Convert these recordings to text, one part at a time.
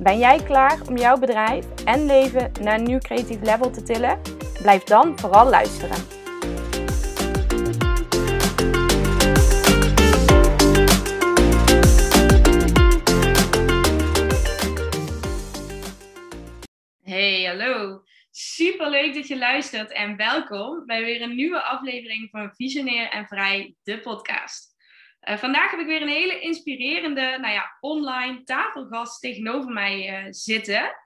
Ben jij klaar om jouw bedrijf en leven naar een nieuw creatief level te tillen? Blijf dan vooral luisteren. Hey, hallo. Super leuk dat je luistert en welkom bij weer een nieuwe aflevering van Visionair en Vrij, de podcast. Uh, vandaag heb ik weer een hele inspirerende, nou ja, online tafelgast tegenover mij uh, zitten.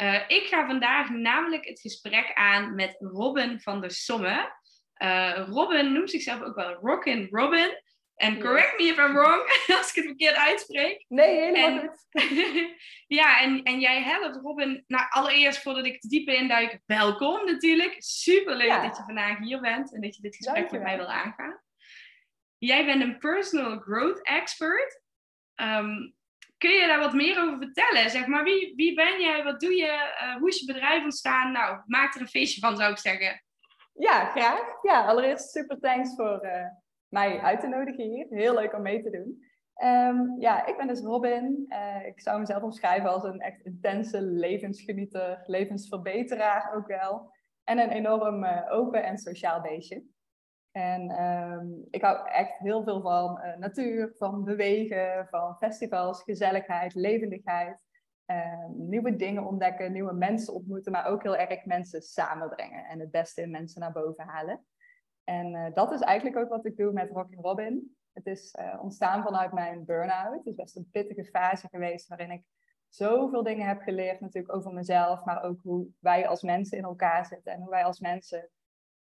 Uh, ik ga vandaag namelijk het gesprek aan met Robin van der Somme. Robin noemt zichzelf ook wel Rockin' Robin. En correct me if I'm wrong, als ik het verkeerd uitspreek. Nee, helemaal goed. ja, en, en jij helpt Robin, nou allereerst voordat ik het diepe induik, welkom natuurlijk. Super leuk dat je vandaag hier bent en dat je dit gesprek met mij wil aangaan. Jij bent een personal growth expert. Ehm, kun je daar wat meer over vertellen? Zeg maar, wie, wie ben jij? Wat doe je? Uh, hoe is je bedrijf ontstaan? Nou, maak er een feestje van, zou ik zeggen. Ja, graag. Ja, allereerst super thanks voor uh, mij uit te nodigen hier. Heel leuk om mee te doen. Um, ja, ik ben dus Robin. Uh, ik zou mezelf omschrijven als een echt intense levensgenieter, levensverbeteraar ook wel. En een enorm open en sociaal beestje. En um, ik hou echt heel veel van uh, natuur, van bewegen, van festivals, gezelligheid, levendigheid. Uh, nieuwe dingen ontdekken, nieuwe mensen ontmoeten, maar ook heel erg mensen samenbrengen en het beste in mensen naar boven halen. En uh, dat is eigenlijk ook wat ik doe met Rockin' Robin. Het is eh, ontstaan vanuit mijn burn-out. Het is best een pittige fase geweest waarin ik zoveel dingen heb geleerd natuurlijk over mezelf, maar ook hoe wij als mensen in elkaar zitten en hoe wij als mensen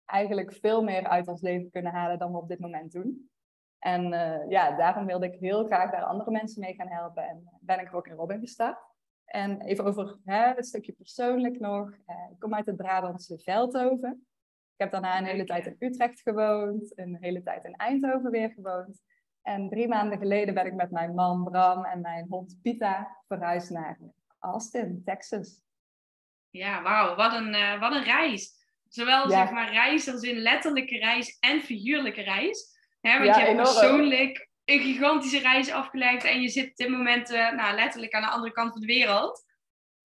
eigenlijk veel meer uit ons leven kunnen halen dan we op dit moment doen. En uh, ja, daarom wilde ik heel graag daar andere mensen mee gaan helpen. En ben ik ook in Robin gestart. En even over hè, het stukje persoonlijk nog. Uh, ik kom uit het Brabantse Veldhoven. Ik heb daarna een hele tijd in Utrecht gewoond. Een hele tijd in Eindhoven weer gewoond. En drie maanden geleden ben ik met mijn man Bram en mijn hond Pita verhuisd naar Austin, Texas. Ja, wauw. Wat, een, wat een reis. Zowel zeg maar reis als in letterlijke reis en figuurlijke reis. Hè, want je hebt persoonlijk een gigantische reis afgelegd en je zit op dit moment uh, nou, letterlijk aan de andere kant van de wereld.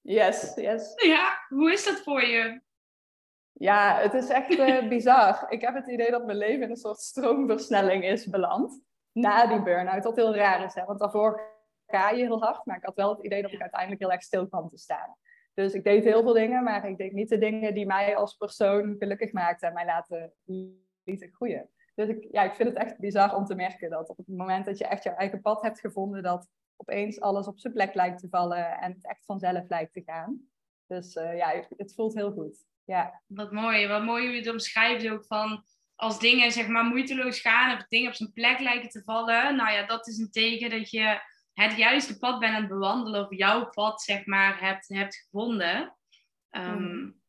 Yes, yes. Ja, hoe is dat voor je? Ja, het is echt uh, bizar. Ik heb het idee dat mijn leven in een soort stroomversnelling is beland. Na die burn-out, wat heel raar is. Hè? Want daarvoor ga je heel hard, maar ik had wel het idee dat ik uiteindelijk heel erg stil kwam te staan. Dus ik deed heel veel dingen, maar ik deed niet de dingen die mij als persoon gelukkig maakten en mij laten lieten groeien. Dus ik, ja, ik vind het echt bizar om te merken dat op het moment dat je echt jouw eigen pad hebt gevonden, dat opeens alles op zijn plek lijkt te vallen en het echt vanzelf lijkt te gaan. Dus uh, ja, het voelt heel goed. Ja. Wat mooi, wat mooi hoe je het omschrijft ook van als dingen zeg maar moeiteloos gaan of dingen op zijn plek lijken te vallen. Nou ja, dat is een teken dat je het juiste pad bent aan het bewandelen of jouw pad, zeg maar, hebt, hebt gevonden. Um,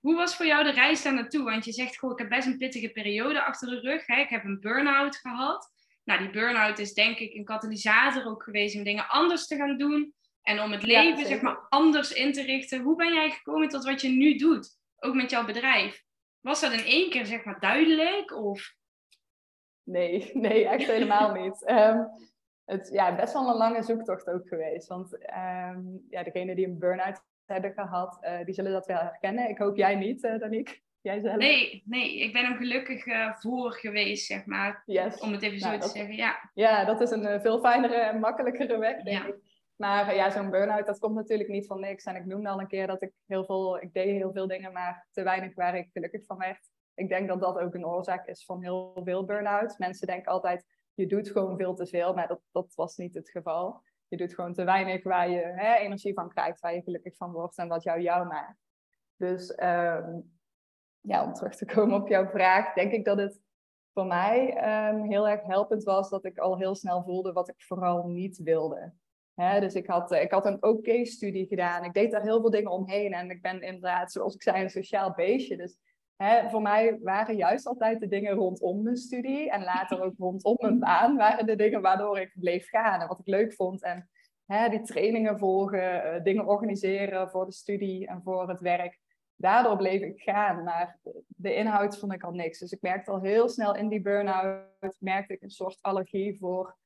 Hoe was voor jou de reis daar naartoe? Want je zegt, goh, ik heb best een pittige periode achter de rug. Hè? Ik heb een burn-out gehad. Nou, die burn-out is denk ik een katalysator ook geweest om dingen anders te gaan doen. En om het leven, zeg maar, anders in te richten. Hoe ben jij gekomen tot wat je nu doet? Ook met jouw bedrijf. Was dat in één keer, zeg maar, duidelijk? Of... Nee, nee, echt helemaal niet. Um, het ja, best wel een lange zoektocht ook geweest. Want um, ja, degenen die een burn-out hebben gehad, uh, die zullen dat wel herkennen. Ik hoop jij niet, uh, Danique. Jij zelf? Nee, nee, ik ben hem gelukkig uh, voor geweest, zeg maar. Yes. Om het even zo nou, te zeggen, ja. Ja, dat is een veel fijnere en makkelijkere weg, denk ja. ik. Maar ja, zo'n burn-out, dat komt natuurlijk niet van niks. En ik noemde al een keer dat ik heel veel, ik deed heel veel dingen, maar te weinig waar ik gelukkig van werd. Ik denk dat dat ook een oorzaak is van heel veel burn-outs. Mensen denken altijd, je doet gewoon veel te veel, maar dat, dat was niet het geval. Je doet gewoon te weinig waar je hè, energie van krijgt, waar je gelukkig van wordt en wat jou jou maakt. Dus um, ja, om terug te komen op jouw vraag, denk ik dat het voor mij um, heel erg helpend was dat ik al heel snel voelde wat ik vooral niet wilde. dus ik had, ik had een OK-studie gedaan. Ik deed daar heel veel dingen omheen. En ik ben inderdaad, zoals ik zei, een sociaal beestje. Dus hè, voor mij waren juist altijd de dingen rondom mijn studie. En later ook rondom mijn baan waren de dingen waardoor ik bleef gaan. En wat ik leuk vond. En hè, die trainingen volgen, uh, dingen organiseren voor de studie en voor het werk. Daardoor bleef ik gaan, maar de inhoud vond ik al niks. Dus ik merkte al heel snel in die burn-out, merkte ik een soort allergie voor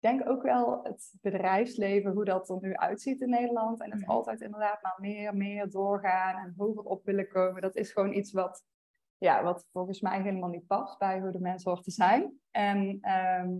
ik denk ook wel het bedrijfsleven, hoe dat er nu uitziet in Nederland. En het mhm. altijd inderdaad maar meer, meer doorgaan en hoger op willen komen. Dat is gewoon iets wat, ja, wat volgens mij helemaal niet past bij hoe de mensen hoort te zijn. En ehm,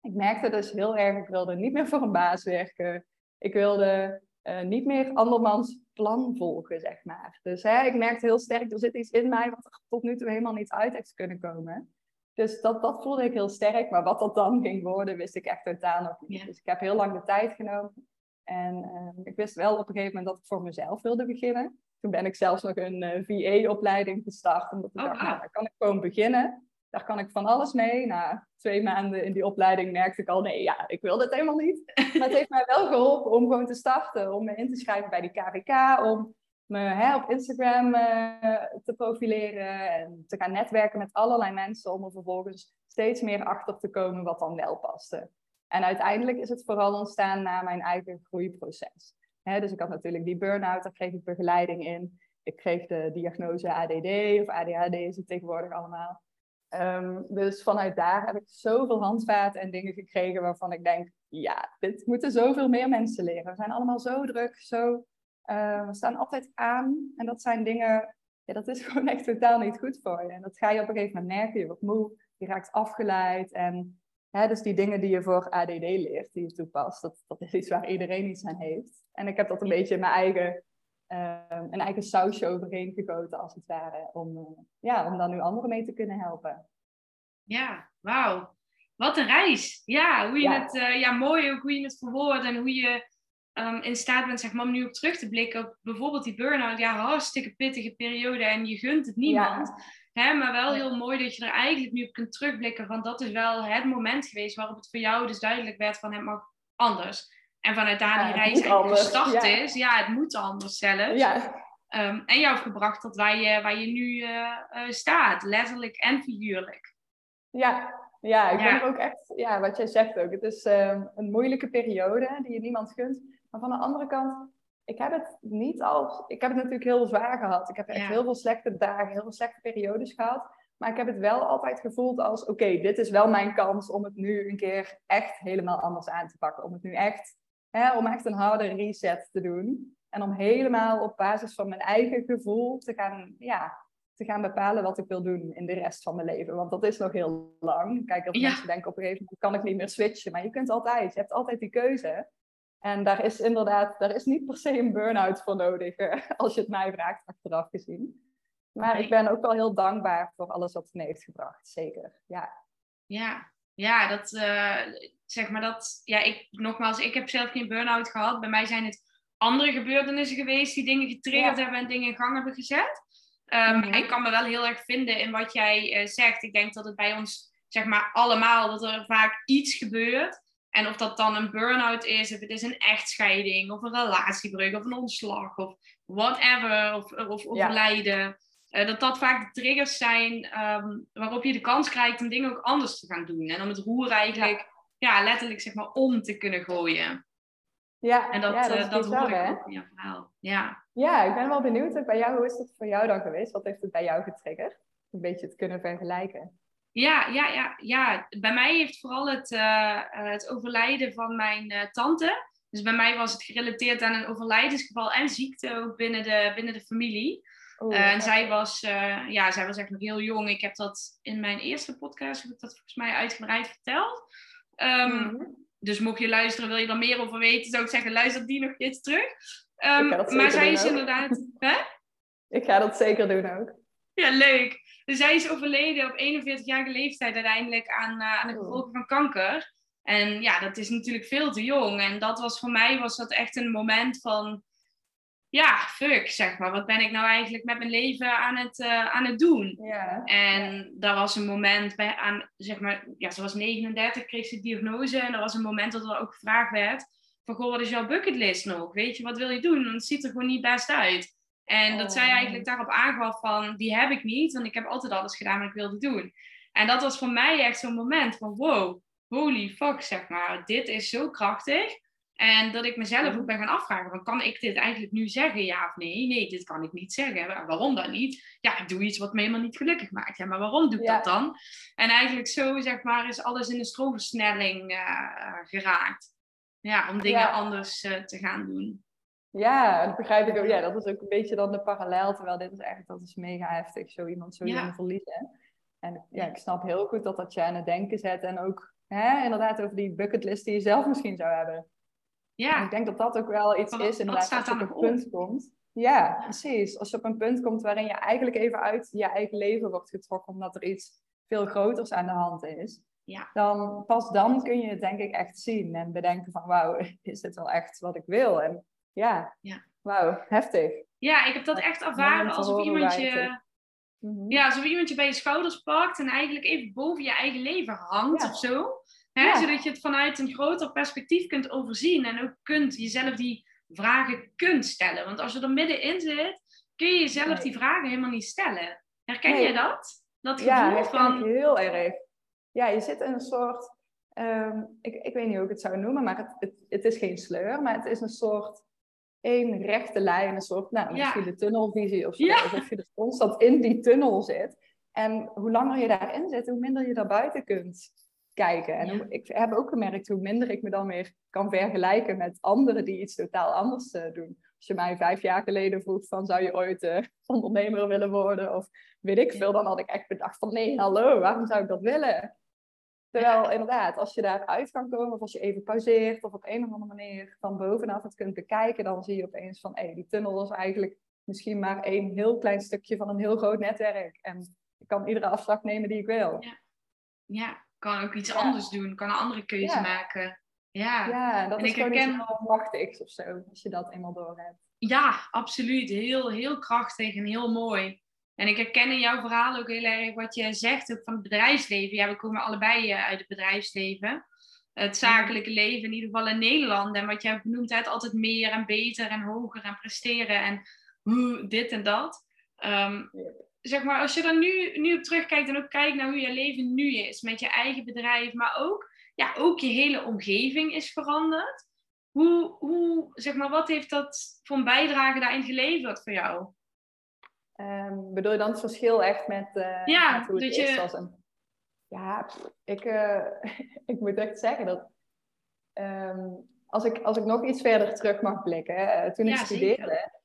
ik merkte dus heel erg, ik wilde niet meer voor een baas werken. Ik wilde uh, niet meer andermans plan volgen, zeg maar. Dus hè, ik merkte heel sterk, er zit iets in mij wat er tot nu toe helemaal niet uit heeft kunnen komen. Dus dat, dat voelde ik heel sterk. Maar wat dat dan ging worden, wist ik echt totaal nog niet. Dus ik heb heel lang de tijd genomen. En uh, ik wist wel op een gegeven moment dat ik voor mezelf wilde beginnen. Toen ben ik zelfs nog een eh, VA-opleiding gestart. Omdat ik oh, dacht, nou, daar kan ik gewoon beginnen. Daar kan ik van alles mee. Na twee maanden in die opleiding merkte ik al, nee, ja, ik wil dit helemaal niet. Maar het heeft mij wel geholpen om gewoon te starten. Om me in te schrijven bij die KVK. Om me hè, op Instagram uh, te profileren en te gaan netwerken met allerlei mensen om er vervolgens steeds meer achter te komen wat dan wel paste. En uiteindelijk is het vooral ontstaan na mijn eigen groeiproces. Dus ik had natuurlijk die burn-out, daar kreeg ik begeleiding in. Ik kreeg de diagnose ADD of ADHD is het tegenwoordig allemaal. Um, dus vanuit daar heb ik zoveel handvaten en dingen gekregen waarvan ik denk, ja, dit moeten zoveel meer mensen leren. We zijn allemaal zo druk, zo uh, we staan altijd aan en dat zijn dingen, ja, dat is gewoon echt totaal niet goed voor je. En dat ga je op een gegeven moment merken, je wordt moe, je raakt afgeleid. En dus die dingen die je voor ADD leert, die je toepast, dat, dat is iets waar iedereen iets aan heeft. En ik heb dat een beetje in mijn eigen, uh, een eigen sausje overheen gegoten, als het ware, om, uh, ja, om daar nu anderen mee te kunnen helpen. Ja, wauw. Wat een reis. Ja, hoe je het, ja, mooi ook hoe je het verwoordt en hoe je um, in staat bent zeg maar, om nu op terug te blikken op bijvoorbeeld die burn-out. Ja, hartstikke pittige periode en je gunt het niemand. Hè, maar wel heel mooi dat je er eigenlijk nu op kunt terugblikken. Want dat is wel het moment geweest waarop het voor jou dus duidelijk werd van het mag anders. En vanuit daar die reis gestart is. Ja, het moet anders zelfs. Ja. Um, en jou gebracht tot waar je, waar je nu uh, uh, staat, letterlijk en figuurlijk. Ja, ja, ik ben ook echt, ja, wat jij zegt ook. Het is uh, een moeilijke periode die je niemand gunt. Maar van de andere kant, ik heb het niet als. Ik heb het natuurlijk heel zwaar gehad. Ik heb echt heel veel slechte dagen, heel veel slechte periodes gehad. Maar ik heb het wel altijd gevoeld als: oké, dit is wel mijn kans om het nu een keer echt helemaal anders aan te pakken. Om het nu echt, hè, om echt een harde reset te doen. En om helemaal op basis van mijn eigen gevoel te gaan, ja, te gaan bepalen wat ik wil doen in de rest van mijn leven. Want dat is nog heel lang. Kijk, als mensen denken op een gegeven moment kan ik niet meer switchen. Maar je kunt altijd, je hebt altijd die keuze. En daar is inderdaad, daar is niet per se een burn-out voor nodig, eh, als je het mij vraagt, achteraf gezien. Maar ik ben ook wel heel dankbaar voor alles wat het me heeft gebracht, zeker. Ja, ja, ja dat, uh, zeg maar dat, ja, ik, nogmaals, ik heb zelf geen burn-out gehad. Bij mij zijn het andere gebeurtenissen geweest die dingen getriggerd hebben en dingen in gang hebben gezet. Um, Ik kan me wel heel erg vinden in wat jij uh, zegt. Ik denk dat het bij ons, zeg maar, allemaal, dat er vaak iets gebeurt en of dat dan een burn-out is, of het is een echtscheiding, of een relatiebreuk, of een ontslag, of whatever, of, of overlijden. Uh, dat dat vaak de triggers zijn um, waarop je de kans krijgt om dingen ook anders te gaan doen. En om het roer eigenlijk ja. letterlijk zeg maar om te kunnen gooien. Ja, en dat, ja, dat, uh, dat hoor ik ook in jouw verhaal. Ja. ja, ik ben wel benieuwd bij jou. Hoe is dat voor jou dan geweest? Wat heeft het bij jou getriggerd? Een beetje te kunnen vergelijken. Ja, ja, ja, ja. Bij mij heeft vooral het, uh, het overlijden van mijn uh, tante. Dus bij mij was het gerelateerd aan een overlijdensgeval en ziekte ook binnen de, binnen de familie. Uh, en zij was, ja, zij was echt nog heel jong. Ik heb dat in mijn eerste podcast, heb ik dat volgens mij uitgebreid verteld. Um, Dus mocht je luisteren, wil je er meer over weten, zou ik zeggen, luister die nog eens terug. Um, maar zij is inderdaad... Hè? Ik ga dat zeker doen ook. Ja, leuk. Dus zij is overleden op 41-jarige leeftijd uiteindelijk aan, uh, aan de oh. gevolgen van kanker. En ja, dat is natuurlijk veel te jong. En dat was voor mij was dat echt een moment van, ja, fuck, zeg maar. Wat ben ik nou eigenlijk met mijn leven aan het, uh, aan het doen? Ja. En dat was een moment bij, aan, zeg maar, ja, ze was 39, kreeg ze diagnose. En dat was een moment dat er ook gevraagd werd van, goh, wat is jouw bucketlist nog? Weet je, wat wil je doen? Want het ziet er gewoon niet best uit. En dat zij Oh. eigenlijk daarop aangaf van, die heb ik niet, want ik heb altijd alles gedaan wat ik wilde doen. En dat was voor mij echt zo'n moment van, wow, holy fuck, zeg maar. Dit is zo krachtig. En dat ik mezelf ook ben gaan afvragen, van, kan ik dit eigenlijk nu zeggen, ja of nee? Nee, dit kan ik niet zeggen. Waarom dan niet? Ja, ik doe iets wat me helemaal niet gelukkig maakt. Ja, maar waarom doe ik Ja. dat dan? En eigenlijk zo, zeg maar, is alles in de stroomversnelling eh, geraakt. Ja, om dingen Ja. anders eh, te gaan doen. Ja, dat begrijp ik ook. Ja, dat is ook een beetje dan de parallel. Terwijl dit is echt, dat is mega heftig, zo iemand zo Ja. jong verliezen. En ja, ik snap heel goed dat dat je aan het denken zet. En ook hè, inderdaad over die bucketlist die je zelf misschien zou hebben. En Ja, ik denk dat dat ook wel iets Wat- is, inderdaad, staat als je op een op? punt komt. Ja, precies. Als je op een punt komt waarin je eigenlijk even uit je eigen leven wordt getrokken, omdat er iets veel groters aan de hand is. Ja. Dan, pas dan kun je het denk ik echt zien en bedenken van wauw, is dit wel echt wat ik wil? En ja, Ja. wauw, heftig. ja ik heb dat echt ervaren alsof iemand je... Mhm. Ja, alsof iemand je bij je schouders pakt en eigenlijk even boven je eigen leven hangt Ja. of zo. Hè? Ja. Zodat je het vanuit een groter perspectief kunt overzien en ook kunt, jezelf die vragen kunt stellen. Want als je er middenin zit, kun je jezelf die vragen helemaal niet stellen. Herken Nee. jij dat? Dat gevoel Ja, van... ik heel erg. Ja, je zit in een soort, ehm, ik, ik weet niet hoe ik het zou noemen, maar het, het, het is geen sleur, maar het is een soort één rechte lijn, een soort, nou, Ja. misschien de tunnelvisie of zo, Ja. alsof je dus constant in die tunnel zit. En hoe langer je daarin zit, hoe minder je daar buiten kunt kijken. En Ja. hoe, ik heb ook gemerkt hoe minder ik me dan weer kan vergelijken met anderen die iets totaal anders eh, doen. Als je mij vijf jaar geleden vroeg van zou je ooit eh, ondernemer willen worden of weet ik veel, dan had ik echt bedacht van nee, hallo, waarom zou ik dat willen? Terwijl inderdaad, als je daaruit kan komen of als je even pauzeert of op een of andere manier van bovenaf het kunt bekijken, dan zie je opeens van hé, die tunnel is eigenlijk misschien maar één heel klein stukje van een heel groot netwerk. En ik kan iedere afslag nemen die ik wil. Ja, kan ook iets Ja. anders doen, kan een andere keuze Ja. maken. Ja. Ja, dat En is ik gewoon herken- iets heel machtigs of zo, als je dat eenmaal door hebt. Ja, absoluut. Heel, heel krachtig en heel mooi. En ik herken in jouw verhaal ook heel erg wat je zegt ook van het bedrijfsleven. Ja, we komen allebei eh, uit het bedrijfsleven. Het zakelijke leven, in ieder geval in Nederland. En wat jij benoemd hebt, altijd meer en beter en hoger en presteren en hoe dit en dat. Yep. Zeg maar, als je er nu, nu op terugkijkt en ook kijkt naar hoe je leven nu is, met je eigen bedrijf, maar ook, ja, ook je hele omgeving is veranderd. Hoe, hoe, zeg maar, wat heeft dat voor een bijdrage daarin geleverd voor jou? Ehm, bedoel je dan het verschil echt met, eh, Ja, met hoe het je- is? Als een... Ja, ik, eh, ik moet echt zeggen dat ehm, als, ik, als ik nog iets verder terug mag blikken, eh, toen ik studeerde,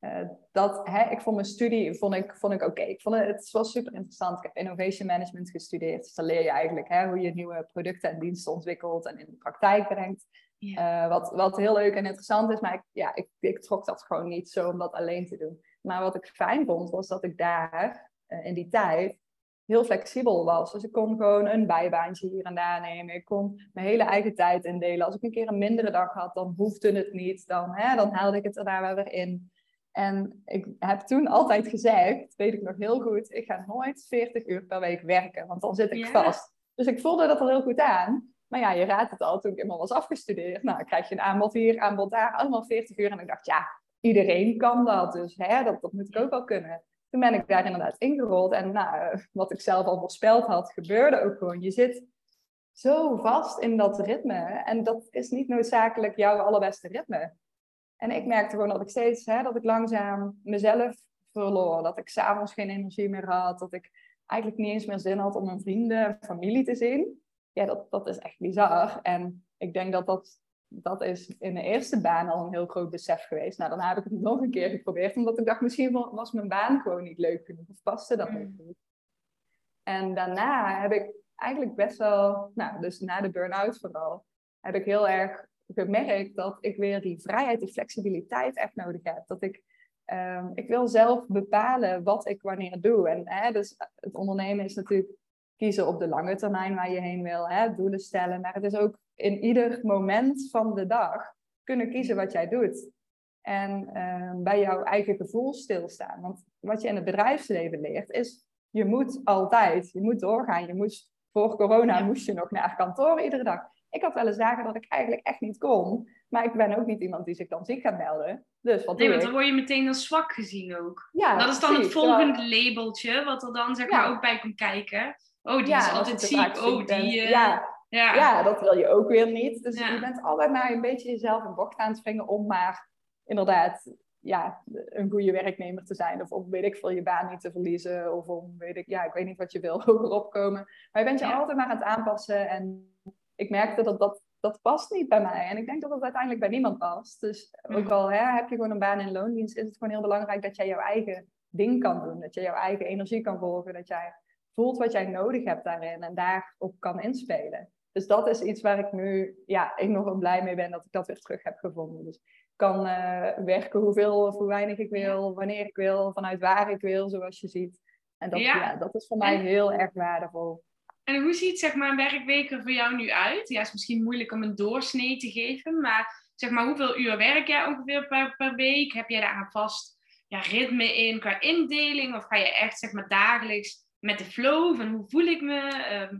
eh, dat, hè, ik vond mijn studie vond ik, vond ik oké. Ik vond het, het was super interessant. Ik heb innovation management gestudeerd. Dus dan leer je eigenlijk hè, hoe je nieuwe producten en diensten ontwikkelt en in de praktijk brengt. Eh, wat, wat heel leuk en interessant is, maar ik, ja, ik, ik trok dat gewoon niet zo om dat alleen te doen. Maar wat ik fijn vond, was dat ik daar eh, in die tijd heel flexibel was. Dus ik kon gewoon een bijbaantje hier en daar nemen. Ik kon mijn hele eigen tijd indelen. Als ik een keer een mindere dag had, dan hoefde het niet. Dan, hè, dan haalde ik het er daar weer in. En ik heb toen altijd gezegd, weet ik nog heel goed, ik ga nooit 40 uur per week werken, want dan zit ik Ja. vast. Dus ik voelde dat al heel goed aan. Maar ja, je raadt het al, toen ik eenmaal was afgestudeerd, nou, dan krijg je een aanbod hier, aanbod daar, allemaal 40 uur. En ik dacht, ja, iedereen kan dat, dus hè, dat, dat moet ik ook wel kunnen. Toen ben ik daar inderdaad ingerold en nou, wat ik zelf al voorspeld had, gebeurde ook gewoon. Je zit zo vast in dat ritme en dat is niet noodzakelijk jouw allerbeste ritme. En ik merkte gewoon dat ik steeds, hè, dat ik langzaam mezelf verloor. Dat ik s'avonds geen energie meer had. Dat ik eigenlijk niet eens meer zin had om mijn vrienden en familie te zien. Ja, dat, dat is echt bizar. En ik denk dat dat, dat is in de eerste baan al een heel groot besef geweest. Nou, dan heb ik het nog een keer geprobeerd. Omdat ik dacht, misschien was mijn baan gewoon niet leuk genoeg. Of paste dat niet Mm. goed. En daarna heb ik eigenlijk best wel, nou, dus na de burn-out vooral, heb ik heel erg gemerkt dat ik weer die vrijheid, die flexibiliteit echt nodig heb. Dat ik, ehm, ik wil zelf bepalen wat ik wanneer doe. En hè, dus het ondernemen is natuurlijk kiezen op de lange termijn waar je heen wil, hè, doelen stellen. Maar het is ook in ieder moment van de dag kunnen kiezen wat jij doet. En ehm, bij jouw eigen gevoel stilstaan. Want wat je in het bedrijfsleven leert is, je moet altijd, je moet doorgaan. Je moest, voor corona Ja. moest je nog naar kantoor iedere dag. Ik had wel eens dagen dat ik eigenlijk echt niet kon. Maar ik ben ook niet iemand die zich dan ziek gaat melden. Dus wat Nee, doe want dan word je meteen als zwak gezien ook. Ja, dat is dan het volgende labeltje, wat er dan zeg Ja. maar ook bij komt kijken. Oh, die is altijd ziek. Oh, die... eh, ja, ja. dat wil je ook weer niet. Dus je bent altijd maar een beetje jezelf in bocht aan het springen om maar inderdaad ja, een goede werknemer te zijn. Of om, weet ik veel, je baan niet te verliezen. Of om, weet ik, ja, ik weet niet wat je wil, hoger opkomen. Maar je bent je altijd maar aan het aanpassen. En ik merkte dat dat, dat past niet bij mij. En ik denk dat het uiteindelijk bij niemand past. Dus ook al hè, heb je gewoon een baan in loondienst, is het gewoon heel belangrijk dat jij jouw eigen ding kan doen. Dat je jouw eigen energie kan volgen. Dat jij voelt wat jij nodig hebt daarin en daarop kan inspelen. Dus dat is iets waar ik nu ja, enorm blij mee ben dat ik dat weer terug heb gevonden. Dus ik kan eh, werken hoeveel of hoe weinig ik wil, wanneer ik wil, vanuit waar ik wil, zoals je ziet. En dat, Ja. ja. dat is voor mij heel erg waardevol. En hoe ziet zeg maar, een werkweek er voor jou nu uit? Ja, is misschien moeilijk om een doorsnee te geven, maar zeg maar, hoeveel uur werk jij ongeveer per, per week? Heb jij daar een vast ja, ritme in qua indeling? Of ga je echt zeg maar, dagelijks met de flow van hoe voel ik me? Ehm,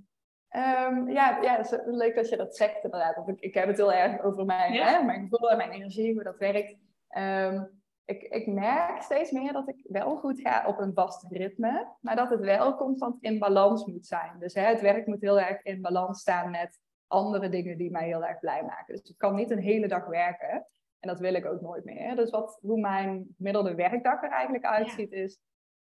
Ehm, ja, ja, het is leuk dat je dat zegt inderdaad. Want ik, ik heb het heel erg over mijn, Ja. hè, mijn gevoel en mijn energie, hoe dat werkt. Ehm, ik, ik merk steeds meer dat ik wel goed ga op een vast ritme, maar dat het wel constant in balans moet zijn. Dus hè, het werk moet heel erg in balans staan met andere dingen die mij heel erg blij maken. Dus ik kan niet een hele dag werken en dat wil ik ook nooit meer. Dus wat, hoe mijn gemiddelde werkdag er eigenlijk uitziet is,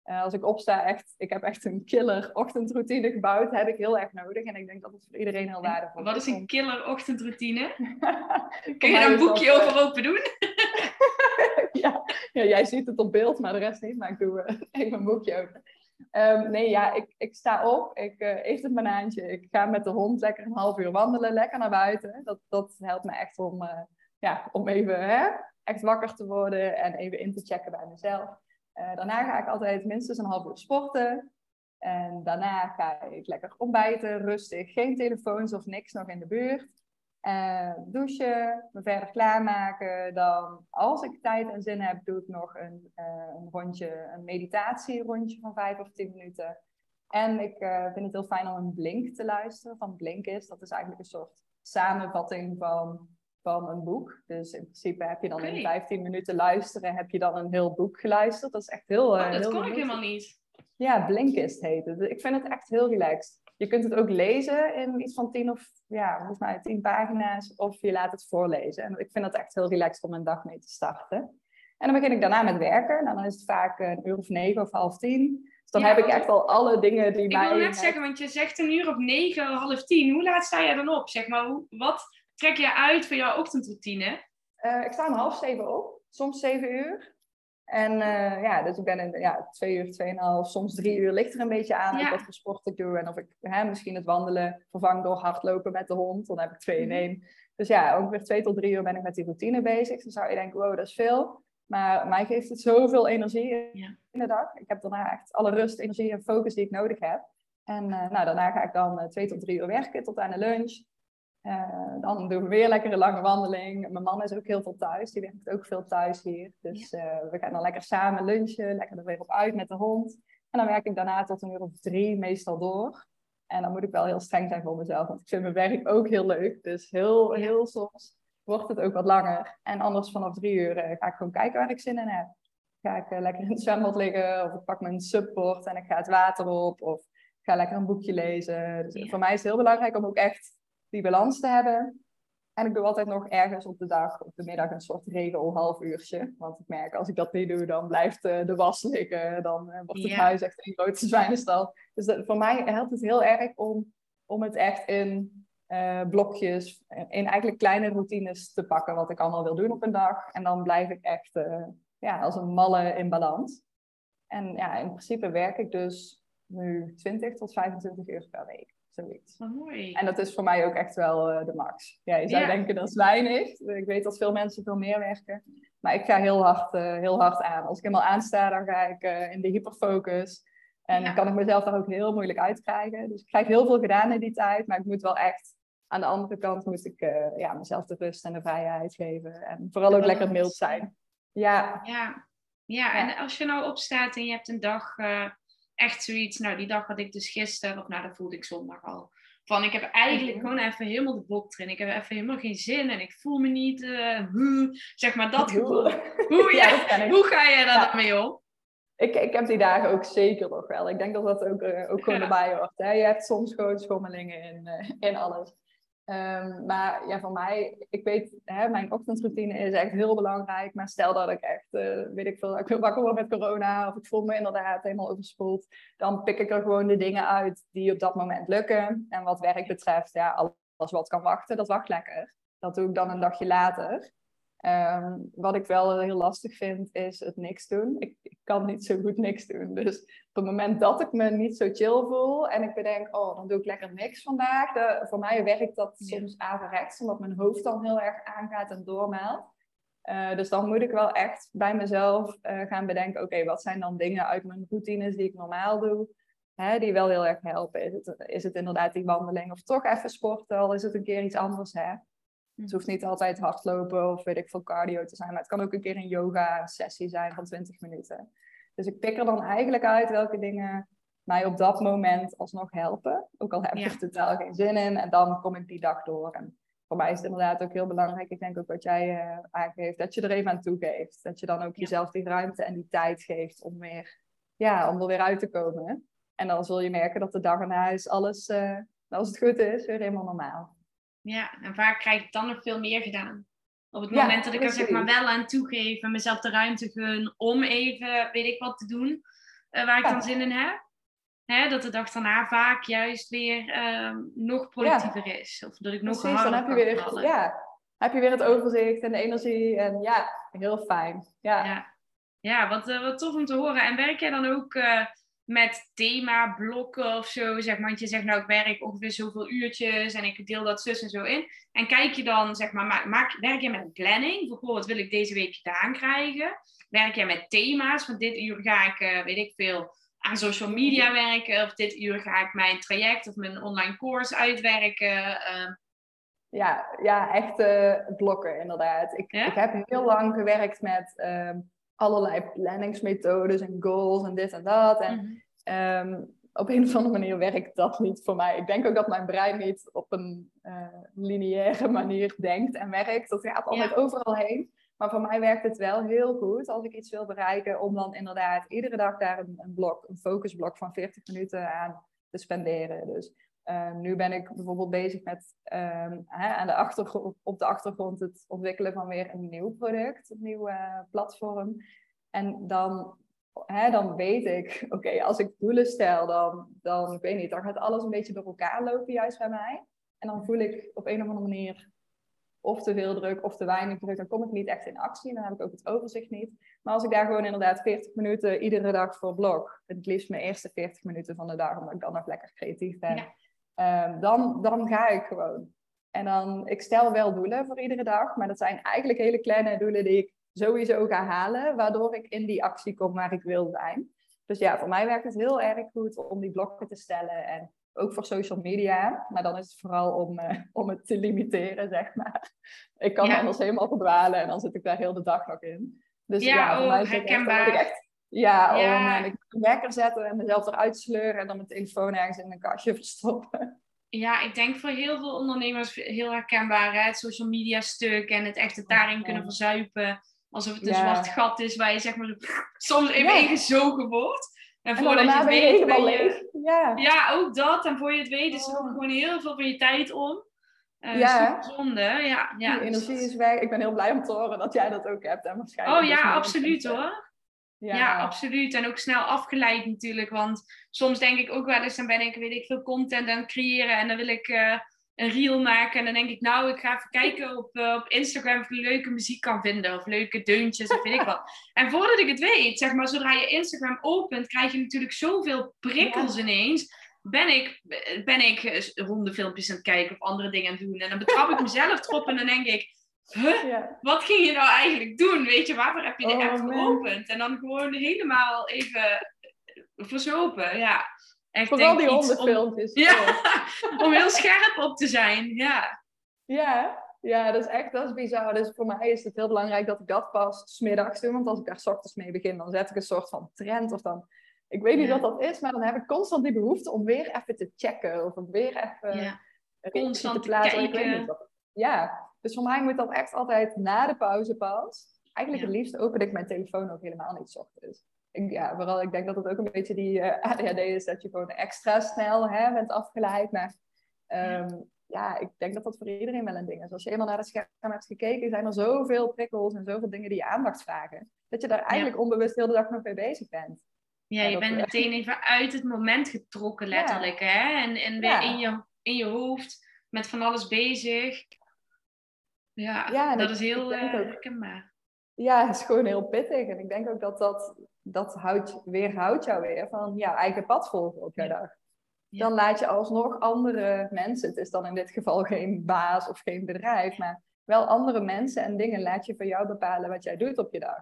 eh, als ik opsta, echt, ik heb echt een killer ochtendroutine gebouwd, heb ik heel erg nodig. En ik denk dat het voor iedereen heel waardevol wat is een killer ochtendroutine? Kun je daar een is dat, boekje over open doen? ja, ja, jij ziet het op beeld, maar de rest niet. Maar ik doe even een boekje open. Ehm, nee, ja, ik, ik sta op, ik eh, eet een banaantje, ik ga met de hond lekker een half uur wandelen, lekker naar buiten. Dat, dat helpt me echt om, eh, ja, om even hè, echt wakker te worden en even in te checken bij mezelf. Daarna ga ik altijd minstens een half uur sporten. En daarna ga ik lekker ontbijten, rustig, geen telefoons of niks nog in de buurt. Eh, douchen, me verder klaarmaken. Dan, als ik tijd en zin heb, doe ik nog een, eh, een rondje, een meditatierondje van vijf of tien minuten. En ik eh, vind het heel fijn om een blink te luisteren van Blinkist. Dat is eigenlijk een soort samenvatting van, van een boek. Dus in principe heb je dan in 15 minuten luisteren, heb je dan een heel boek geluisterd. Dat is echt heel... Oh, dat heel kon ik helemaal niet. Ja, Blinkist heet het. Ik vind het echt heel relaxed. Je kunt het ook lezen in iets van tien of, ja, volgens mij tien pagina's. Of je laat het voorlezen. En ik vind het echt heel relaxed om een dag mee te starten. En dan begin ik daarna met werken. Nou, dan is het vaak een uur of negen of half tien. Dus dan Ja, heb ik echt al alle dingen die Ik mij... wil net zeggen, want je zegt een uur of negen, half tien. Hoe laat sta jij dan op? Zeg maar, wat trek je uit voor jouw ochtendroutine? Eh, ik sta om half zeven op. Soms zeven uur. En eh, ja, dus ik ben in ja, twee uur, tweeënhalf, soms drie uur ligt er een beetje aan Ja. wat voor sport ik doe. En of ik hè, misschien het wandelen vervang door hardlopen met de hond. Dan heb ik twee in Mhm. één. Dus ja, ongeveer twee tot drie uur ben ik met die routine bezig. Dan zou je denken, wow, dat is veel. Maar mij geeft het zoveel energie Ja. in de dag. Ik heb daarna echt alle rust, energie en focus die ik nodig heb. En eh, nou, daarna ga ik dan eh, twee tot drie uur werken tot aan de lunch. Eh, dan doen we weer lekker een lange wandeling. Mijn man is ook heel veel thuis. Die werkt ook veel thuis hier. Dus eh, we gaan dan lekker samen lunchen. Lekker er weer op uit met de hond. En dan werk ik daarna tot een uur of drie meestal door. En dan moet ik wel heel streng zijn voor mezelf. Want ik vind mijn werk ook heel leuk. Dus heel, Ja. heel soms wordt het ook wat langer. En anders vanaf drie uur eh, ga ik gewoon kijken waar ik zin in heb. Ga ik lekker in het zwembad liggen. Of ik pak mijn subboard en ik ga het water op. Of ik ga lekker een boekje lezen. Dus Ja. voor mij is het heel belangrijk om ook echt die balans te hebben. En ik doe altijd nog ergens op de dag, op de middag, een soort regel half uurtje. Want ik merk, als ik dat niet doe, dan blijft eh, de was liggen. Dan eh, wordt het huis echt een grote zwijnenstal. Dus dat- voor mij helpt het heel erg om, om het echt in eh, blokjes, in eigenlijk kleine routines te pakken. Wat ik allemaal wil doen op een dag. En dan blijf ik echt ja, als een malle in balans. En ja, in principe werk ik dus nu 20 tot 25 uur per week. Zoiets. Wat mooi. En dat is voor mij ook echt wel eh, de max. Ja, je zou Ja. denken dat is weinig. Ik weet dat veel mensen veel meer werken. Maar ik ga heel hard, eh, heel hard aan. Als ik helemaal aansta, dan ga ik eh, in de hyperfocus. En Ja. kan ik mezelf daar ook heel moeilijk uitkrijgen. Dus ik krijg heel veel gedaan in die tijd. Maar ik moet wel echt... Aan de andere kant moet ik ja, mezelf de rust en de vrijheid geven. En vooral ook lekker mild zijn. Ja, Ja. ja, en als je nou opstaat en je hebt een dag echt zoiets, nou die dag had ik dus gisteren, of nou dat voelde ik zondag al, Van ik heb eigenlijk Mhm. gewoon even helemaal de blok erin. Ik heb even helemaal geen zin en ik voel me niet, eh, hoe, zeg maar dat gevoel. Hoe, Ja, ja, hoe ga jij daar Ja. dan mee om? Ik, ik heb die dagen ook zeker nog wel. Ik denk dat dat ook, eh, ook gewoon erbij hoort. Hè? Je hebt soms gewoon schommelingen in, eh, in alles. Ehm, maar ja, voor mij, ik weet, hè, mijn ochtendroutine is echt heel belangrijk. Maar stel dat ik echt, eh, weet ik veel, ik wil wakker worden met corona of ik voel me inderdaad helemaal overspoeld. Dan pik ik er gewoon de dingen uit die op dat moment lukken. En wat werk betreft, ja, alles wat kan wachten, dat wacht lekker. Dat doe ik dan een dagje later. Ehm, wat ik wel heel lastig vind, is het niks doen. Ik, ik kan niet zo goed niks doen. Dus op het moment dat ik me niet zo chill voel en ik bedenk, oh, dan doe ik lekker niks vandaag. De, voor mij werkt dat Ja. soms averechts, omdat mijn hoofd dan heel erg aangaat en doormelt. Eh, dus dan moet ik wel echt bij mezelf eh, gaan bedenken, oké, wat zijn dan dingen uit mijn routines die ik normaal doe, hè, die wel heel erg helpen. Is het, is het inderdaad die wandeling of toch even sporten, al is het een keer iets anders, hè? Het hoeft niet altijd hardlopen of weet ik veel cardio te zijn, maar het kan ook een keer een yoga sessie zijn van 20 minuten. Dus ik pik er dan eigenlijk uit welke dingen mij op dat moment alsnog helpen. Ook al heb ik Ja. er totaal geen zin in en dan kom ik die dag door. En voor mij is het inderdaad ook heel belangrijk, ik denk ook wat jij eh, aangeeft, dat je er even aan toegeeft. Dat je dan ook Ja. jezelf die ruimte en die tijd geeft om, weer, ja, om er weer uit te komen. En dan zul je merken dat de dag erna is alles, eh, als het goed is, weer helemaal normaal. Ja, en vaak krijg ik dan nog veel meer gedaan. Op het Ja, moment dat ik er zeg maar wel aan toegeef en mezelf de ruimte gun om even, weet ik wat te doen, eh, waar ik Ja. dan zin in heb. Hè, dat de dag daarna vaak juist weer ehm, nog productiever is. Of dat ik nog Precies, dan heb je, weer, ja, heb je weer het overzicht en de energie. En ja, heel fijn. Ja, Ja, ja wat, eh, wat tof om te horen. En werk jij dan ook eh, met thema, blokken of zo? Zeg maar, want je zegt nou, ik werk ongeveer zoveel uurtjes en ik deel dat zus en zo in. En kijk je dan, zeg maar, maak, maak, werk je met een planning? Bijvoorbeeld, wat wil ik deze week gedaan krijgen? Werk jij met thema's? Van dit uur ga ik, eh, weet ik veel, aan social media werken. Of dit uur ga ik mijn traject of mijn online course uitwerken. eh, ja, ja echt blokken inderdaad. Ik, Ja? ik heb heel lang gewerkt met ehm, allerlei planningsmethodes en goals en dit en dat. En mhm. Ehm, op een of andere manier werkt dat niet voor mij. Ik denk ook dat mijn brein niet op een eh, lineaire manier denkt en werkt. Dat gaat altijd Ja. overal heen. Maar voor mij werkt het wel heel goed als ik iets wil bereiken, om dan inderdaad iedere dag daar een, een blok, een focusblok van 40 minuten aan te spenderen. Dus ehm, nu ben ik bijvoorbeeld bezig met ehm, hè, aan de achtergrond, op de achtergrond het ontwikkelen van weer een nieuw product, een nieuw eh, platform. En dan hè, dan weet ik, oké, als ik doelen stel, dan, dan, ik weet niet, dan gaat alles een beetje door elkaar lopen, juist bij mij. En dan voel ik op een of andere manier of te veel druk of te weinig druk. Dan kom ik niet echt in actie dan heb ik ook het overzicht niet. Maar als ik daar gewoon inderdaad 40 minuten iedere dag voor blok, het liefst mijn eerste 40 minuten van de dag, omdat ik dan nog lekker creatief ben. Ehm, dan, dan ga ik gewoon. En dan, ik stel wel doelen voor iedere dag, maar dat zijn eigenlijk hele kleine doelen die ik sowieso ga halen, waardoor ik in die actie kom waar ik wil zijn. Dus ja, voor mij werkt het heel erg goed om die blokken te stellen en ook voor social media. Maar dan is het vooral om, eh, om het te limiteren, zeg maar. Ik kan Ja. anders helemaal verdwalen en dan zit ik daar heel de dag nog in. Dus Ja, ja, voor oh, mij is het echt, dan herkenbaar. echt ja, Ja. om moet een wekker zetten en mezelf eruit sleuren en dan mijn telefoon ergens in een kastje verstoppen. Ja, ik denk voor heel veel ondernemers heel herkenbaar. Hè? Het social media stuk en het echt het daarin Ja. kunnen verzuipen. Alsof het een Ja. zwart gat is waar je zeg maar soms even ingezogen wordt. En En voordat je het je weet ben je... Ja. Ja, ook dat. En voor je het weet is er Oh. ook gewoon heel veel van je tijd om. Eh Ja. zonde. Ja, ja. die dus energie is weg. Ik ben heel blij om te horen dat jij dat ook hebt. En waarschijnlijk Oh dus ja, absoluut hoor. Ja, Ja. absoluut. En ook snel afgeleid natuurlijk. Want soms denk ik ook wel eens, dan ben ik, weet ik veel, content aan het creëren. En dan wil ik eh, een reel maken. En dan denk ik, nou, ik ga even kijken op, eh, op Instagram of ik leuke muziek kan vinden. Of leuke deuntjes of weet ik wat. En voordat ik het weet, zeg maar, zodra je Instagram opent, krijg je natuurlijk zoveel prikkels ineens. Ben ik, ben ik eh, hondefilmpjes aan het kijken of andere dingen aan het doen. En dan betrap ik mezelf erop en dan denk ik, huh? Ja. wat ging je nou eigenlijk doen? Weet je, waarvoor heb je de Oh, app man. geopend? En dan gewoon helemaal even verzopen. Ja, echt Vooral denk die iets om, hondenfilmpjes. Ja. Om heel scherp op te zijn. Ja, Ja, ja, dat is echt dat is bizar. Dus voor mij is het heel belangrijk dat ik dat pas smiddags doe. Want als ik daar 's ochtends mee begin, dan zet ik een soort van trend. Of dan Ik weet niet Ja. wat dat is, maar dan heb ik constant die behoefte om weer even te checken. Of om weer even Ja. Constant te plaatsen. Ik weet kijken. niet wat. Ja, dus voor mij moet dat echt altijd na de pauze pas. Eigenlijk Ja. het liefst open ik mijn telefoon ook helemaal niet 's ochtends. Ik, ja, vooral ik denk dat het ook een beetje die eh, ADHD is, dat je gewoon extra snel hè, bent afgeleid. Maar ehm, ja, ik denk dat dat voor iedereen wel een ding is. Als je eenmaal naar het scherm hebt gekeken, zijn er zoveel prikkels en zoveel dingen die je aandacht vragen. Dat je daar eigenlijk onbewust heel de dag nog mee bezig bent. Ja, je bent meteen even uit het moment getrokken, Ja. letterlijk. Hè? En, en weer Ja. in, je, in je hoofd met van alles bezig. Ja, Ja, dat is heel eh, herkenbaar. Ja, het is gewoon heel pittig. En ik denk ook dat dat, dat houdt, weerhoudt jou weer van jouw eigen pad volgen op jouw Ja. dag. Ja. Dan laat je alsnog andere mensen, het is dan in dit geval geen baas of geen bedrijf, maar wel andere mensen en dingen laat je voor jou bepalen wat jij doet op je dag.